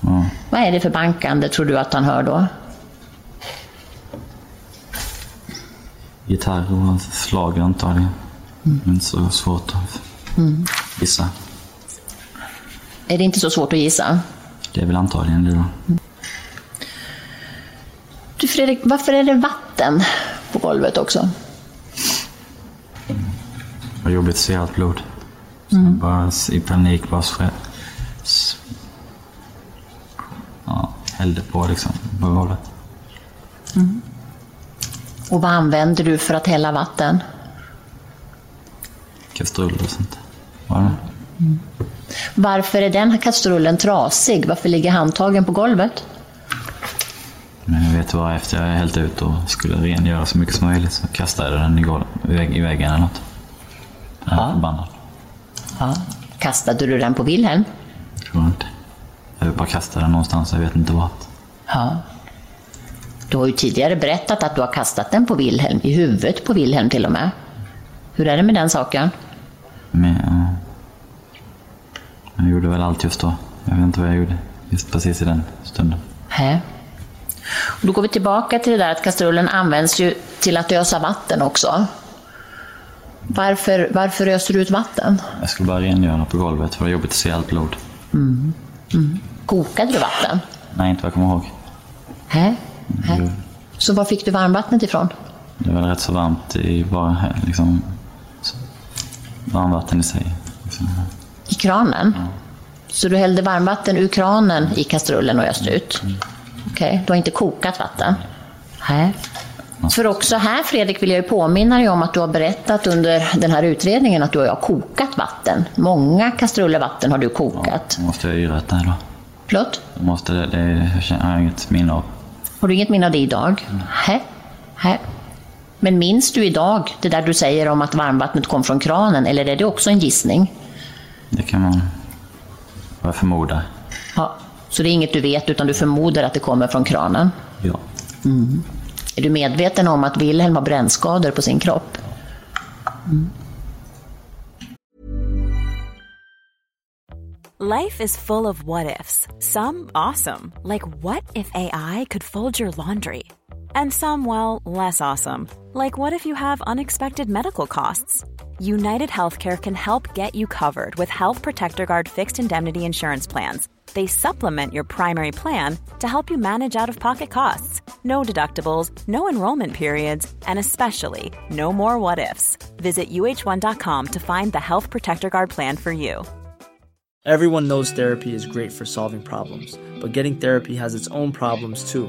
Ja. Vad är det för bankande tror du att han hör då? Gitarr och slag antagligen. Inte så svårt att Mm. Är det inte så svårt att gissa? Det är väl antagligen det då. Du Fredrik, varför är det vatten på golvet också? Var jobbigt att se allt blod. Så Mm. bara i panik bara så ja, hällde på liksom på golvet. Mm. Och vad använder du för att hälla vatten? Kastruller och sånt. Var det? Varför är den här kastrullen trasig? Varför ligger handtagen på golvet? Men jag vet bara efter jag hällt ut och skulle rengöra så mycket som möjligt så kastade jag den i, golv, i, vägg, i väggen eller något. Jag är förbannad. Ja. Kastade du den på Wilhelm? Tror jag inte. Jag bara kastade den någonstans, jag vet inte vart. Ja. Du har ju tidigare berättat att du har kastat den på Wilhelm, i huvudet på Wilhelm till och med. Hur är det med den saken? Men ja, jag gjorde väl allt just då. Jag vet inte vad jag gjorde just precis i den stunden. Hä? Och då går vi tillbaka till det där att kastrullen används ju till att ösa vatten också. Varför, varför öser du ut vatten? Jag skulle bara rengöra på golvet för det var jobbigt att se allt blod. Mm. Mm. Kokade du vatten? Nej, inte vad jag kommer ihåg. Hä? Hä? Så var fick du varmvattnet ifrån? Det var rätt så varmt i bara liksom. Varmvatten i sig. Liksom. I kranen? Så du hällde varmvatten ur kranen i kastrullen och öste ut? Okej, du har inte kokat vatten? Nej. För också här Fredrik vill jag ju påminna dig om att du har berättat under den här utredningen att du har kokat vatten. Många kastruller vatten har du kokat. Måste jag yrat det då? Förlåt? Måste det, det känner- jag har inget minne av. Har du inget minne av det idag? Hä? Hä? Men minns du idag det där du säger om att varmvattnet kom från kranen eller är det också en gissning? Det kan man... Vad jag förmodar. Ja. Så det är inget du vet utan du förmodar att det kommer från kranen? Ja. Mm. Är du medveten om att Wilhelm har brännskador på sin kropp? Life is full of what ifs. Some awesome, like what if AI could fold your laundry? And some, well, less awesome, like what if you have unexpected medical costs? United Healthcare can help get you covered with Health Protector Guard fixed indemnity insurance plans. They supplement your primary plan to help you manage out of pocket costs. No deductibles, no enrollment periods, and especially no more what ifs. Visit uh1.com to find the Health Protector Guard plan for you. Everyone knows therapy is great for solving problems, but getting therapy has its own problems too,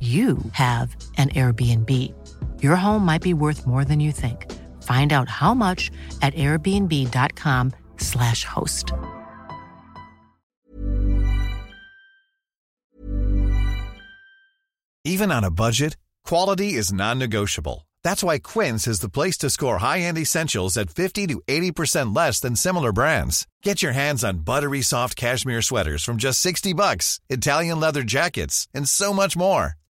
you have an Airbnb. Your home might be worth more than you think. Find out how much at airbnb.com/slash host. Even on a budget, quality is non-negotiable. That's why Quince is the place to score high-end essentials at 50 to 80% less than similar brands. Get your hands on buttery soft cashmere sweaters from just 60 bucks, Italian leather jackets, and so much more.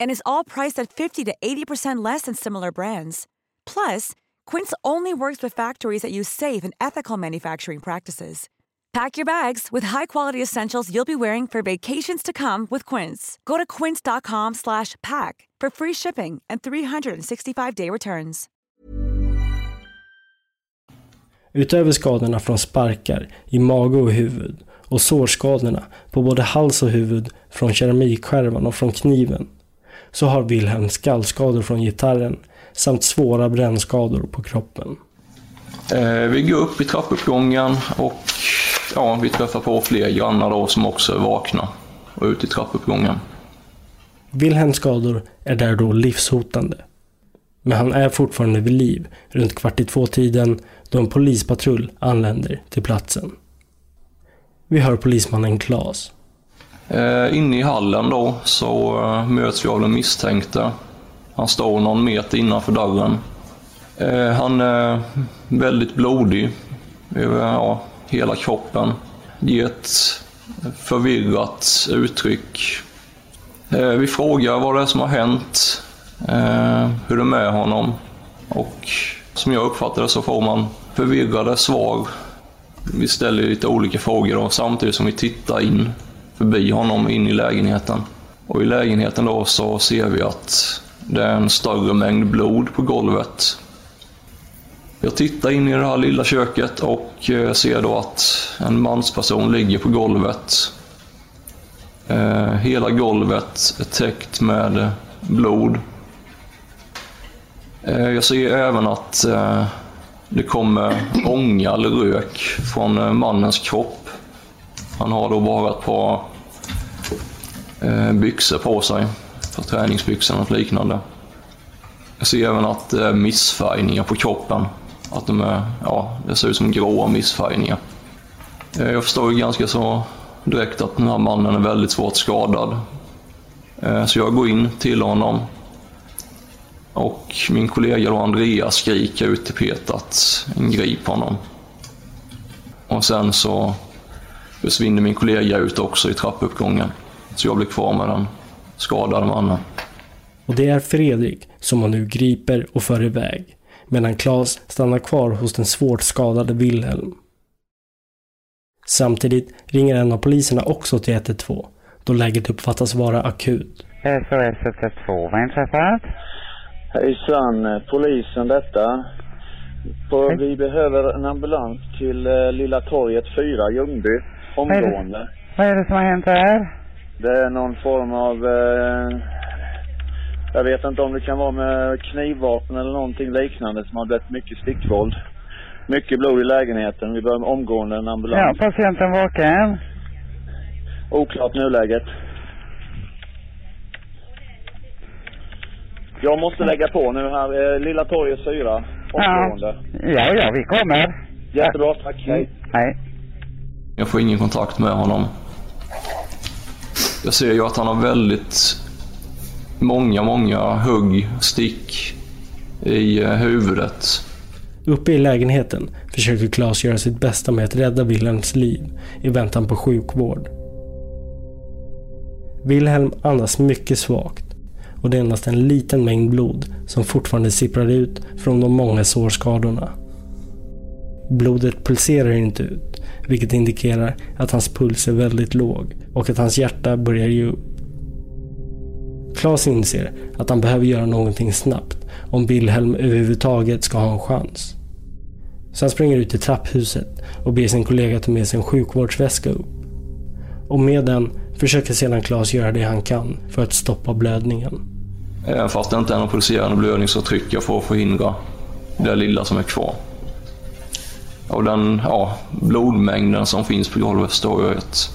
And is all priced at 50 to 80% less than similar brands. Plus, Quince only works with factories that use safe and ethical manufacturing practices. Pack your bags with high-quality essentials you'll be wearing for vacations to come with Quince. Go to quince.com/pack for free shipping and 365-day returns. Utöver skadorna från sparkar i mage och huvud och sårskadorna på både hals och huvud från keramikskärvan och från kniven så har Wilhelm skallskador från gitarren samt svåra brännskador på kroppen. Eh, vi går upp i trappuppgången och ja, vi träffar på fler grannar då som också är vakna och ut i trappuppgången. Wilhelms skador är där då livshotande. Men han är fortfarande vid liv runt kvart i två-tiden då en polispatrull anländer till platsen. Vi hör polismannen Klas. Eh, inne i hallen då så eh, möts vi av den misstänkte. Han står någon meter innanför dörren. Eh, han är väldigt blodig över ja, hela kroppen. Ger ett förvirrat uttryck. Vi frågar vad det är som har hänt, hur det är med honom och som jag uppfattar det så får man förvirrade svar. Vi ställer lite olika frågor då, samtidigt som vi tittar in förbi honom in i lägenheten. Och i lägenheten då så ser vi att det är en större mängd blod på golvet. Jag tittar in i det här lilla köket och eh, ser då att en mansperson ligger på golvet. Eh, hela golvet är täckt med blod. Eh, jag ser även att eh, det kommer ånga eller rök från eh, mannens kropp. Han har då bara ett par eh, byxor på sig, för träningsbyxor och liknande. Jag ser även att det är missfärgningar på kroppen. Att de är, ja, det ser ut som gråa missfärgningar. Eh, jag förstår ju ganska så direkt att den här mannen är väldigt svårt skadad. Eh, så jag går in till honom. Och min kollega då Andreas skriker ut till Peter att grip honom. Och sen så försvinner min kollega ut också i trappuppgången. Så jag blir kvar med den skadade mannen. Och det är Fredrik som man nu griper och för iväg medan Klas stannar kvar hos den svårt skadade Wilhelm. Samtidigt ringer en av poliserna också till 112 då läget uppfattas vara akut. SOS 112, vad inträffat? Hejsan, polisen detta. På, vi behöver en ambulans till eh, Lilla torget 4, Ljungby. Omgående. Vad är det som har hänt där? Det är någon form av... Eh, jag vet inte om det kan vara med knivvapen eller någonting liknande som har blivit mycket stickvåld. Mycket blod i lägenheten. Vi behöver omgående en Ja, ambulans. patienten vaken. Oklart nuläget. Jag måste lägga på nu här. Eh, Lilla torget 4. Omgående. Ja, ja, vi kommer. Jättebra, tack. Hej. Hej. Jag får ingen kontakt med honom. Jag ser ju att han har väldigt många, många hugg, stick i eh, huvudet. Uppe i lägenheten försöker Claes göra sitt bästa med att rädda Wilhelms liv i väntan på sjukvård. Wilhelm andas mycket svagt och det är endast en liten mängd blod som fortfarande sipprar ut från de många sårskadorna. Blodet pulserar inte ut, vilket indikerar att hans puls är väldigt låg och att hans hjärta börjar ge upp. Claes inser att han behöver göra någonting snabbt om Wilhelm överhuvudtaget ska ha en chans. Så han springer ut i trapphuset och ber sin kollega ta med sig en sjukvårdsväska upp. Och med den försöker sedan Claes göra det han kan för att stoppa blödningen. Även fast det inte är någon pulserande blödning så trycker jag för att förhindra det lilla som är kvar. Och den ja, blodmängden som finns på golvet står jag att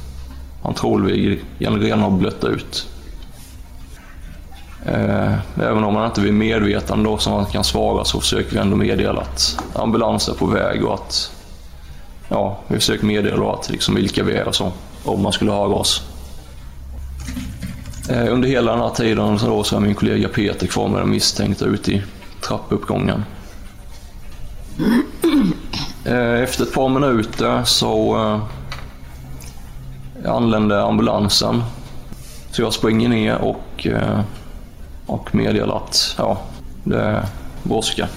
han troligen redan har blött ut. Eh, även om han inte blir medvetande då som han kan svara så försöker vi ändå meddela att ambulans är på väg och att ja, vi försöker meddela att liksom vilka vi är och så, om man skulle höra oss. Eh, under hela den här tiden så, då, så är min kollega Peter kvar med den misstänkta ute i trappuppgången. Eh, efter ett par minuter så eh, anlände ambulansen. Så jag springer ner och, eh, och meddelar att ja, det brådskar.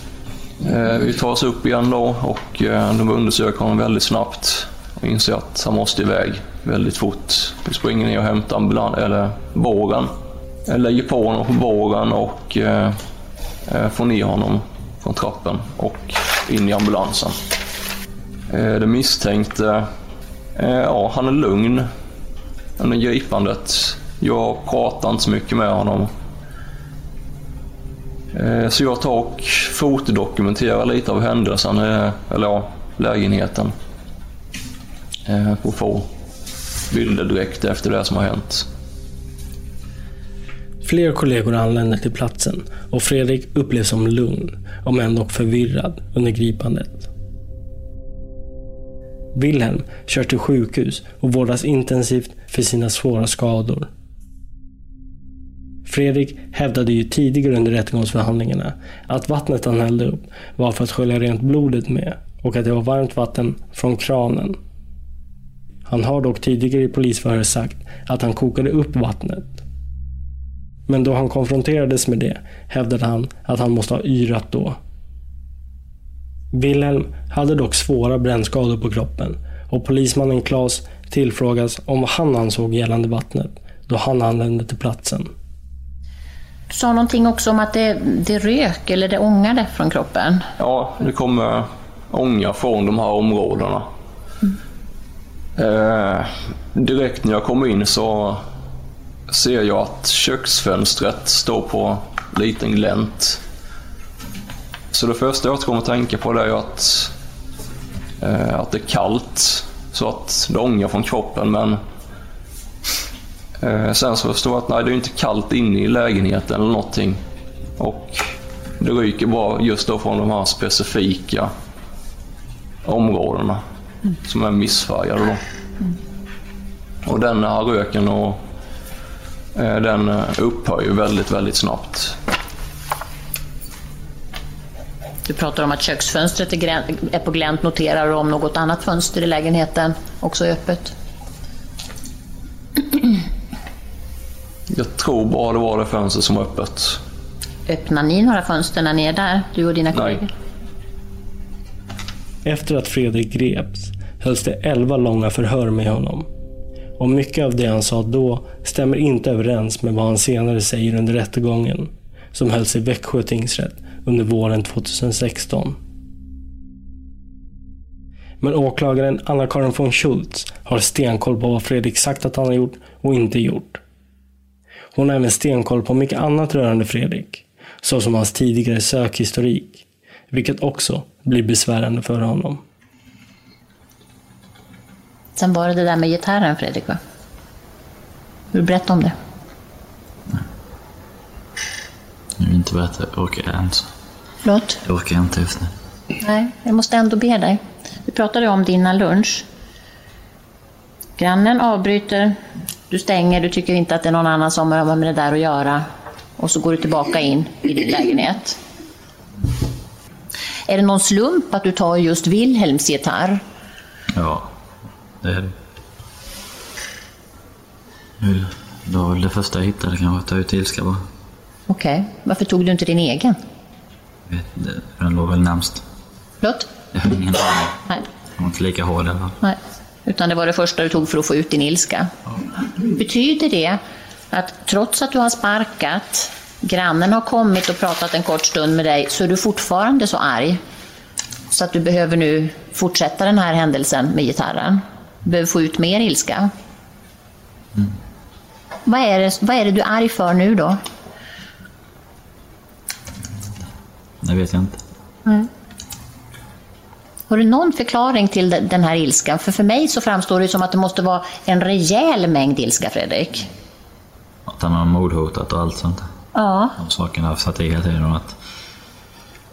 Vi tar oss upp igen då och de undersöker honom väldigt snabbt och inser att han måste iväg väldigt fort. Vi springer ner och hämtar ambulan- eller båren. Jag lägger på honom på båren och får ner honom från trappen och in i ambulansen. Eh, den misstänkte, eh, ja han är lugn under gripandet. Jag pratar inte så mycket med honom. Eh, så jag tar och fotodokumenterar lite av händelsen, eller ja, lägenheten. För På få bilder direkt efter det som har hänt. Fler kollegor anländer till platsen och Fredrik upplevs som lugn, om än dock förvirrad, under gripandet. Wilhelm körs till sjukhus och vårdas intensivt för sina svåra skador. Fredrik hävdade ju tidigare under rättegångsförhandlingarna att vattnet han hällde upp var för att skölja rent blodet med och att det var varmt vatten från kranen. Han har dock tidigare i polisförhör sagt att han kokade upp vattnet. Men då han konfronterades med det hävdade han att han måste ha yrat då. Wilhelm hade dock svåra brännskador på kroppen och polismannen Claes tillfrågas om vad han ansåg gällande vattnet då han anlände till platsen. Du sa någonting också om att det, det rök eller det ångade från kroppen. Ja, det kommer ånga från de här områdena. Eh, direkt när jag kommer in så ser jag att köksfönstret står på liten glänt. Så det första jag kommer att tänka på det är att, eh, att det är kallt så att det ångar från kroppen. Men eh, sen så förstår jag att nej, det är inte kallt inne i lägenheten eller någonting. Och det ryker bara just då från de här specifika områdena som är missfärgade. Då. Och den här röken och, den eh, upphör ju väldigt, väldigt snabbt. Du pratar om att köksfönstret är, på glänt. Noterar du om något annat fönster i lägenheten också är öppet? Jag tror bara det var det fönstret som var öppet. Öppnar ni några fönster när ni är där, du och dina kollegor? Efter att Fredrik greps hölls det 11 långa förhör med honom. Och mycket av det han sa då stämmer inte överens med vad han senare säger under rättegången. som hölls i Växjö tingsrätt under våren 2016. Men åklagaren Anna-Karin von Schultz har stenkoll på vad Fredrik sagt att han har gjort och inte gjort. Hon har även stenkoll på mycket annat rörande Fredrik, såsom hans tidigare sökhistorik, vilket också blir besvärande för honom. Sen var det det där med gitarren, Fredrik, va? Vill du berätta om det? Jag vill inte berätta, jag orkar inte. Förlåt? Jag orkar inte just nu. Nej, jag måste ändå be dig. Vi pratade om din lunch. Grannen avbryter, du stänger, du tycker inte att det är någon annan som har med det där att göra. Och så går du tillbaka in i din lägenhet. Är det någon slump att du tar just Wilhelms gitarr? Ja, det är det. Jag- Det var väl det första jag hittade kanske, att ta ut ilska bara. Okej, varför tog du inte din egen? Vet inte, Den låg väl närmst. Förlåt? Jag har ingen aning. Nej. Den var inte lika hård i alla fall. Nej, utan det var det första du tog för att få ut din ilska. Betyder det att trots att du har sparkat, grannen har kommit och pratat en kort stund med dig, så är du fortfarande så arg? Så att du behöver nu fortsätta den här händelsen med gitarren? Behöver få ut mer ilska? Vad, är det, vad är det du är arg för nu då? Det vet jag inte. Har du någon förklaring till de- den här ilskan? För för mig så framstår det som att det måste vara en rejäl mängd ilska, Fredrik. Att han har mordhotat och allt sånt. Ja. De sakerna har satt i hela tiden. Att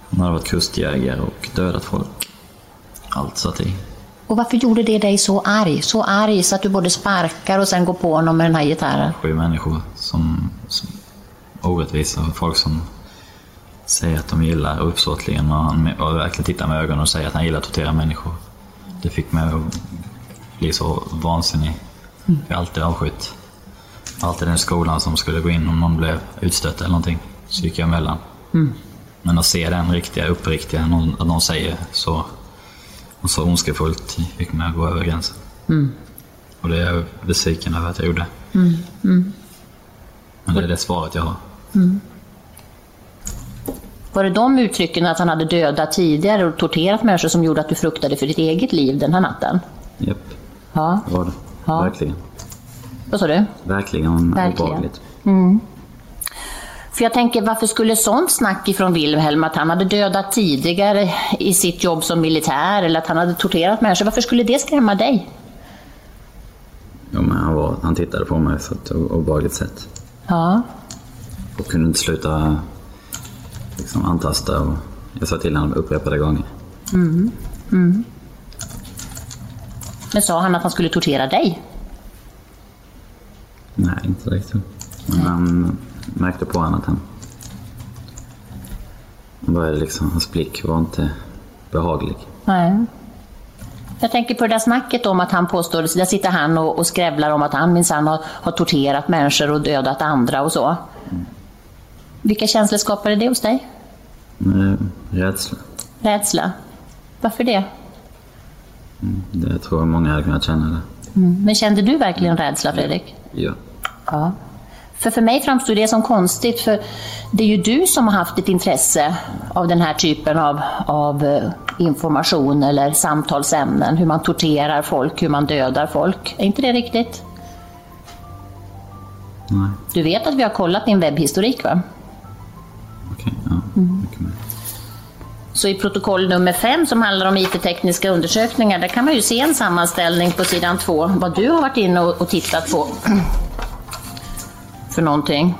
han hade varit kustjägare och dödat folk. Allt satt i. Och varför gjorde det dig så arg? Så arg så att du både sparkar och sen går på honom med den här gitarren? Sju människor som, som orättvisa. Folk som säger att de gillar uppsåtligen och, han, och verkligen tittar med ögonen och säger att han gillar att tortera människor. Det fick mig att bli så vansinnig. Jag har alltid avskytt. Alltid den skolan som skulle gå in om någon blev utstött eller någonting. Så gick jag emellan. Mm. Men att se den riktiga, uppriktiga, någon, att någon säger så, och så ondskefullt fick mig att gå över gränsen. Mm. Och det är jag besviken över att jag gjorde. Mm. Mm. Men det är det svaret jag har. Mm. Var det de uttrycken att han hade dödat tidigare och torterat människor som gjorde att du fruktade för ditt eget liv den här natten? Japp, Ja. det var det. Ja. Verkligen. Vad sa du? Verkligen Verkligen. obehagligt. Mm. För jag tänker, varför skulle sånt snack ifrån Wilhelm, att han hade dödat tidigare i sitt jobb som militär eller att han hade torterat människor, varför skulle det skrämma dig? Jo, men han, var, han tittade på mig på ett obehagligt sätt. Ja. Och kunde inte sluta liksom, antasta. Och jag sa till honom upprepade gånger. Mm. Mm. Men sa han att han skulle tortera dig? Nej, inte riktigt. Men han märkte på honom att han... började liksom, hans blick var inte behaglig. Nej. Jag tänker på det där snacket om att han påstår, där sitter han och, och skrävlar om att han minsann har, har torterat människor och dödat andra och så. Vilka känslor skapade det hos dig? Men, rädsla. Rädsla? Varför det? Mm, Det tror jag många hade kunnat känna det. Mm. Men kände du verkligen rädsla, Fredrik? Ja. Ja. För för mig framstår det som konstigt, för det är ju du som har haft ett intresse av den här typen av, av eh, information eller samtalsämnen, hur man torterar folk, hur man dödar folk. Är inte det riktigt? Nej. Du vet att vi har kollat din webbhistorik, va? Okej, ja. Mm. Så i protokoll nummer fem som handlar om IT-tekniska undersökningar, där kan man ju se en sammanställning på sidan två, vad du har varit inne och tittat på för någonting.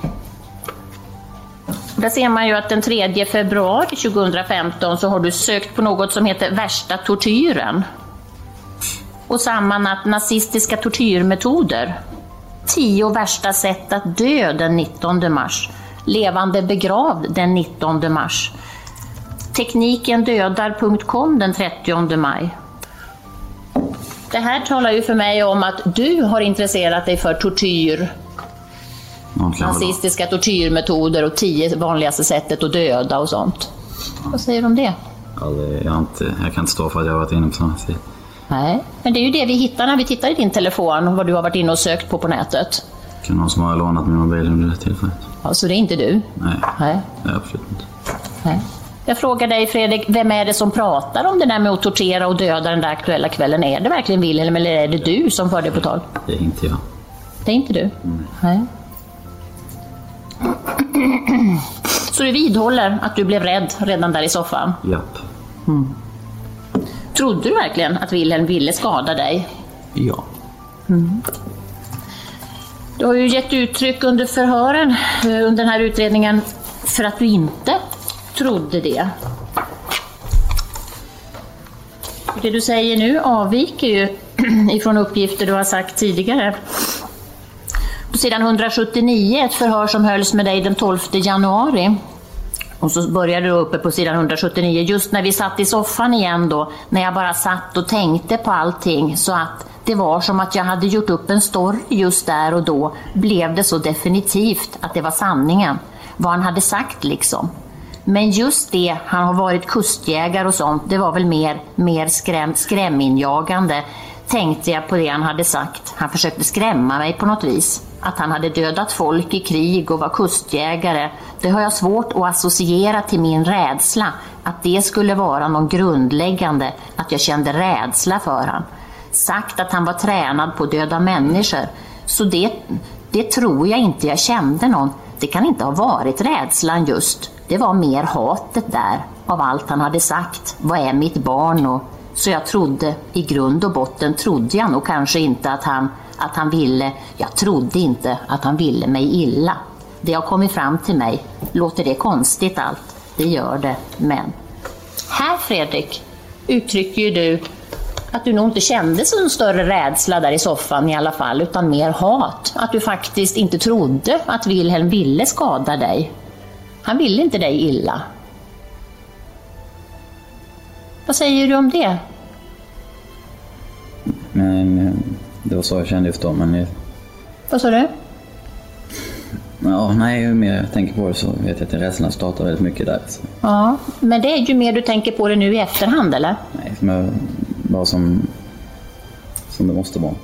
Där ser man ju att den 3 februari 2015 så har du sökt på något som heter värsta tortyren. Och samma natt nazistiska tortyrmetoder. Tio värsta sätt att dö den 19 mars. Levande begravd den 19 mars. Teknikendödar.com den 30 maj. Det här talar ju för mig om att du har intresserat dig för tortyr, nazistiska tortyrmetoder och tio vanligaste sättet att döda och sånt. Vad säger du om det? Aldrig, jag, inte, jag kan inte stå för att jag har varit inne på sådana sidor. Nej, men det är ju det vi hittar när vi tittar i din telefon, vad du har varit inne och sökt på på nätet. Det kan någon som har lånat min mobil under det tillfället. Ja, så det är inte du? Nej, Nej. absolut inte. Nej. Jag frågar dig Fredrik, vem är det som pratar om det där med att tortera och döda den där aktuella kvällen? Är det verkligen Wilhelm eller är det du som för det på tal? Det är inte jag. Det är inte du? Nej. Så du vidhåller att du blev rädd redan där i soffan? Japp. Mm. Trodde du verkligen att Wilhelm ville skada dig? Ja. Mm. Du har ju gett uttryck under förhören eh, under den här utredningen för att du inte trodde det. Det du säger nu avviker ju ifrån uppgifter du har sagt tidigare. På sidan 179, ett förhör som hölls med dig den 12 januari. Och så började du uppe på sidan 179, just när vi satt i soffan igen då, när jag bara satt och tänkte på allting så att det var som att jag hade gjort upp en story just där och då, blev det så definitivt att det var sanningen. Vad han hade sagt liksom. Men just det, han har varit kustjägare och sånt, det var väl mer, mer skräm, skräminjagande. Tänkte jag på det han hade sagt. Han försökte skrämma mig på något vis. Att han hade dödat folk i krig och var kustjägare. Det har jag svårt att associera till min rädsla. Att det skulle vara någon grundläggande, att jag kände rädsla för han. Sagt att han var tränad på att döda människor. Så det, det tror jag inte jag kände någon. Det kan inte ha varit rädslan just. Det var mer hatet där, av allt han hade sagt. Vad är mitt barn? Och, så jag trodde, i grund och botten trodde jag nog kanske inte att han, att han ville, jag trodde inte att han ville mig illa. Det har kommit fram till mig. Låter det konstigt allt? Det gör det, men... Här Fredrik, uttrycker ju du att du nog inte kände så större rädsla där i soffan i alla fall, utan mer hat. Att du faktiskt inte trodde att Wilhelm ville skada dig. Han ville inte dig illa. Vad säger du om det? Men det var så jag kände just då. Men jag, Vad sa du? ja, nej, ju mer jag tänker på det så vet jag att rädslan startar väldigt mycket där. Så, Ja, men det är ju mer du tänker på det nu i efterhand, eller? nej, som jag, bara som, som det måste vara.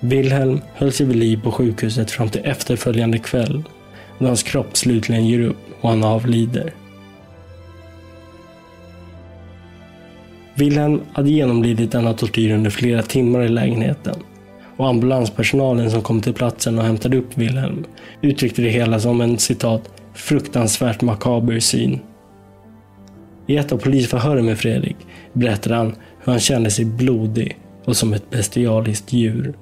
Wilhelm höll sig vid liv på sjukhuset fram till efterföljande kväll då hans kropp slutligen ger upp och han avlider. Wilhelm hade genomlidit denna tortyr under flera timmar i lägenheten och ambulanspersonalen som kom till platsen och hämtade upp Wilhelm uttryckte det hela som en citat fruktansvärt makaber syn. I ett av polisförhören med Fredrik berättade han hur han kände sig blodig och som ett bestialiskt djur.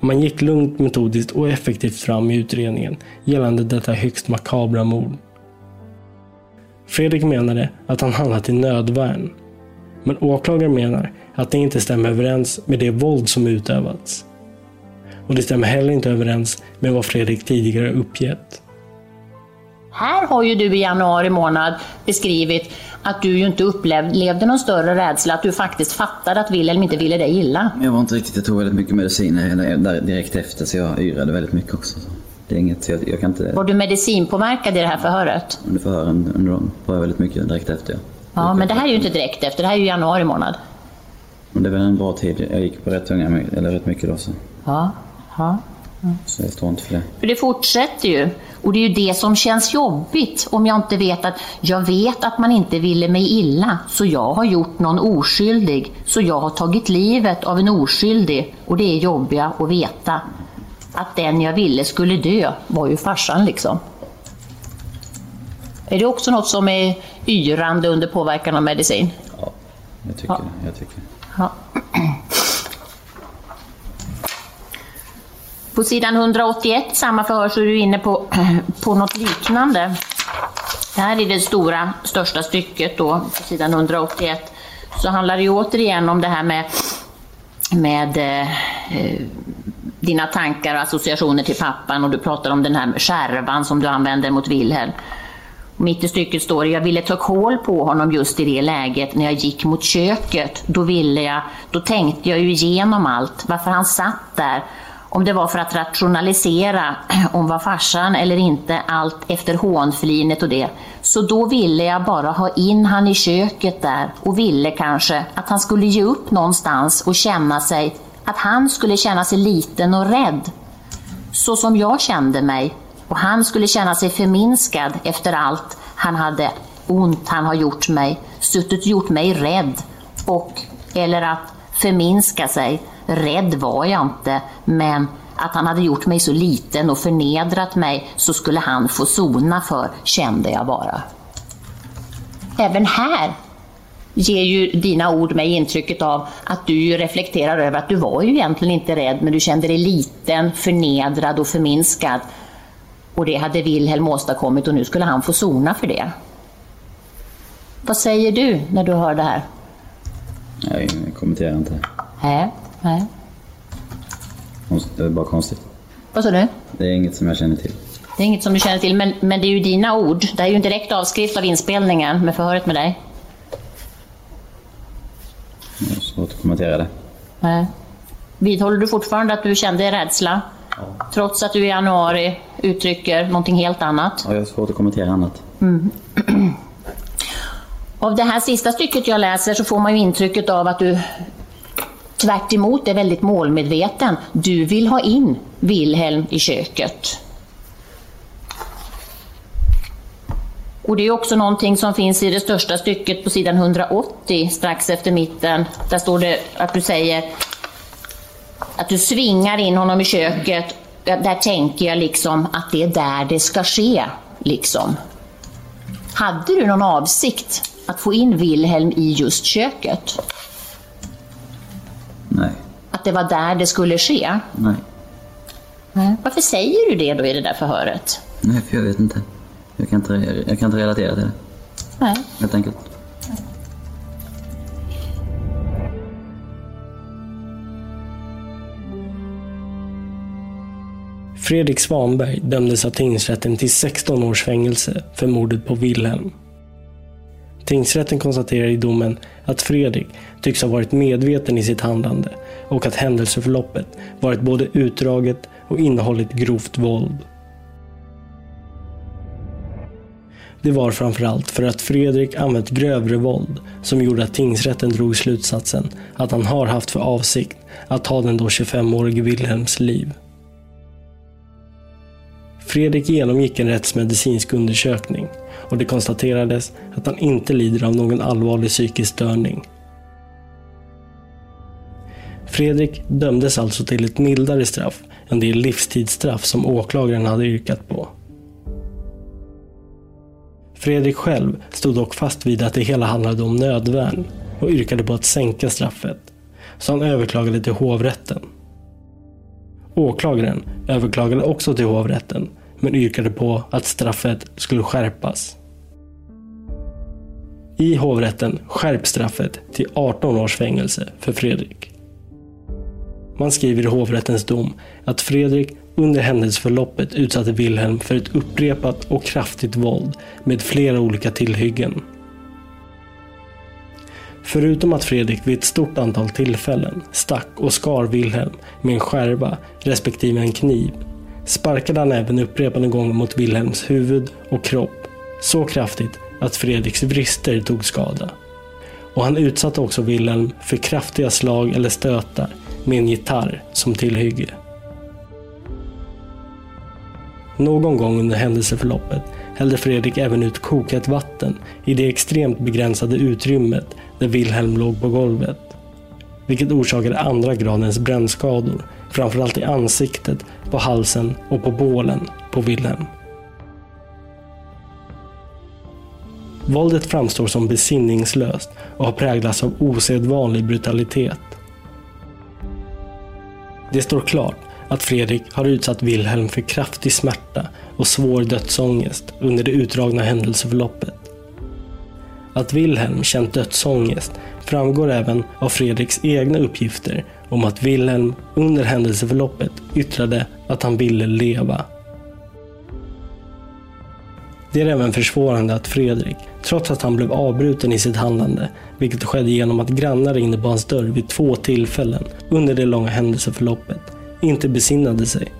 Man gick lugnt, metodiskt och effektivt fram i utredningen gällande detta högst makabra mord. Fredrik menade att han handlat i nödvärn. Men åklagaren menar att det inte stämmer överens med det våld som utövats. Och det stämmer heller inte överens med vad Fredrik tidigare uppgett. Här har ju du i januari månad beskrivit att du ju inte upplevde någon större rädsla, att du faktiskt fattade att Wilhelm inte ville dig illa. Jag var inte riktigt, jag tog väldigt mycket mediciner där direkt efter så jag yrade väldigt mycket också. Det är inget, jag, jag kan inte... Var du medicinpåverkad i det här förhöret? Under förhören under dem var jag väldigt mycket direkt efter. Ja. Ja, men det här är ju inte direkt efter, det här är ju januari månad. Men det var en bra tid. Jag gick på rätt tunga, eller rätt mycket då så. Ja, ja. Så jag står inte för det. För det fortsätter ju. Och det är ju det som känns jobbigt om jag inte vet att jag vet att man inte ville mig illa, så jag har gjort någon oskyldig, så jag har tagit livet av en oskyldig. Och det är jobbiga att veta. Att den jag ville skulle dö var ju farsan liksom. Är det också något som är yrande under påverkan av medicin? Jag tycker, jag tycker. Ja. På sidan 181 samma förhör så är du inne på, på något liknande. Det här är det stora, största stycket då, på sidan 181. Så handlar det återigen om det här med, med eh, Eh, dina tankar och associationer till pappan och du pratar om den här skärvan som du använder mot Wilhelm. Mitt i stycket står det, jag ville ta koll på honom just i det läget när jag gick mot köket. Då ville jag, då tänkte jag ju igenom allt, varför han satt där. Om det var för att rationalisera om var farsan eller inte, allt efter hånflinet och det. Så då ville jag bara ha in han i köket där och ville kanske att han skulle ge upp någonstans och känna sig att han skulle känna sig liten och rädd. Så som jag kände mig. Och han skulle känna sig förminskad efter allt han hade ont han har gjort mig, suttit och gjort mig rädd. Och, eller att förminska sig. Rädd var jag inte, men att han hade gjort mig så liten och förnedrat mig så skulle han få sona för, kände jag bara. Även här ger ju dina ord mig intrycket av att du reflekterar över att du var ju egentligen inte rädd, men du kände dig liten, förnedrad och förminskad. Och det hade Wilhelm åstadkommit och nu skulle han få sona för det. Vad säger du när du hör det här? Jag kommenterar inte. Nej, nej. Det är bara konstigt. Vad sa du? Det är inget som jag känner till. Det är inget som du känner till, men, men det är ju dina ord. Det är ju en direkt avskrift av inspelningen med förhöret med dig. Jag har svårt att kommentera det. Nej. Vidhåller du fortfarande att du kände rädsla? Trots att du i januari uttrycker någonting helt annat? Ja, jag har svårt att kommentera annat. Mm. Av det här sista stycket jag läser så får man ju intrycket av att du tvärt är väldigt målmedveten. Du vill ha in Wilhelm i köket. Och det är också någonting som finns i det största stycket på sidan 180 strax efter mitten. Där står det att du säger att du svingar in honom i köket. Där tänker jag liksom att det är där det ska ske. Liksom. Hade du någon avsikt att få in Wilhelm i just köket? Nej. Att det var där det skulle ske? Nej. Varför säger du det då i det där förhöret? Nej, för jag vet inte. Jag kan inte, jag kan inte relatera till det. Nej. Helt enkelt. Fredrik Svanberg dömdes av tingsrätten till 16 års fängelse för mordet på Wilhelm. Tingsrätten konstaterar i domen att Fredrik tycks ha varit medveten i sitt handlande och att händelseförloppet varit både utdraget och innehållit grovt våld. Det var framförallt för att Fredrik använt grövre våld som gjorde att tingsrätten drog slutsatsen att han har haft för avsikt att ta den då 25-årige Wilhelms liv. Fredrik genomgick en rättsmedicinsk undersökning och det konstaterades att han inte lider av någon allvarlig psykisk störning. Fredrik dömdes alltså till ett mildare straff än det livstidsstraff som åklagaren hade yrkat på. Fredrik själv stod dock fast vid att det hela handlade om nödvärn och yrkade på att sänka straffet, så han överklagade till hovrätten. Åklagaren överklagade också till hovrätten men yrkade på att straffet skulle skärpas. I hovrätten skärps straffet till 18 års fängelse för Fredrik. Man skriver i hovrättens dom att Fredrik under händelseförloppet utsatte Wilhelm för ett upprepat och kraftigt våld med flera olika tillhyggen. Förutom att Fredrik vid ett stort antal tillfällen stack och skar Wilhelm med en skärva respektive en kniv sparkade han även upprepade gånger mot Wilhelms huvud och kropp så kraftigt att Fredriks vrister tog skada. Och han utsatte också Wilhelm för kraftiga slag eller stötar med en gitarr som tillhygge. Någon gång under händelseförloppet hällde Fredrik även ut kokat vatten i det extremt begränsade utrymmet där Wilhelm låg på golvet. Vilket orsakade andra gradens brännskador, framförallt i ansiktet, på halsen och på bålen på Wilhelm. Våldet framstår som besinningslöst och har präglats av osedvanlig brutalitet. Det står klart att Fredrik har utsatt Wilhelm för kraftig smärta och svår dödsångest under det utdragna händelseförloppet. Att Wilhelm känt dödsångest framgår även av Fredriks egna uppgifter om att Wilhelm under händelseförloppet yttrade att han ville leva. Det är även försvårande att Fredrik, trots att han blev avbruten i sitt handlande, vilket skedde genom att grannar ringde på hans dörr vid två tillfällen under det långa händelseförloppet, inte besinnade sig,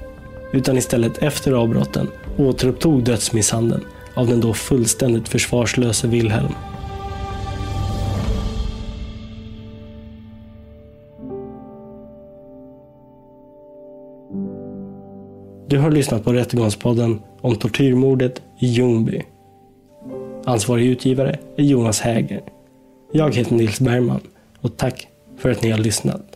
utan istället efter avbrotten återupptog dödsmisshandeln av den då fullständigt försvarslöse Wilhelm. Du har lyssnat på Rättegångspodden om tortyrmordet i Ljungby. Ansvarig utgivare är Jonas Häger. Jag heter Nils Bergman och tack för att ni har lyssnat.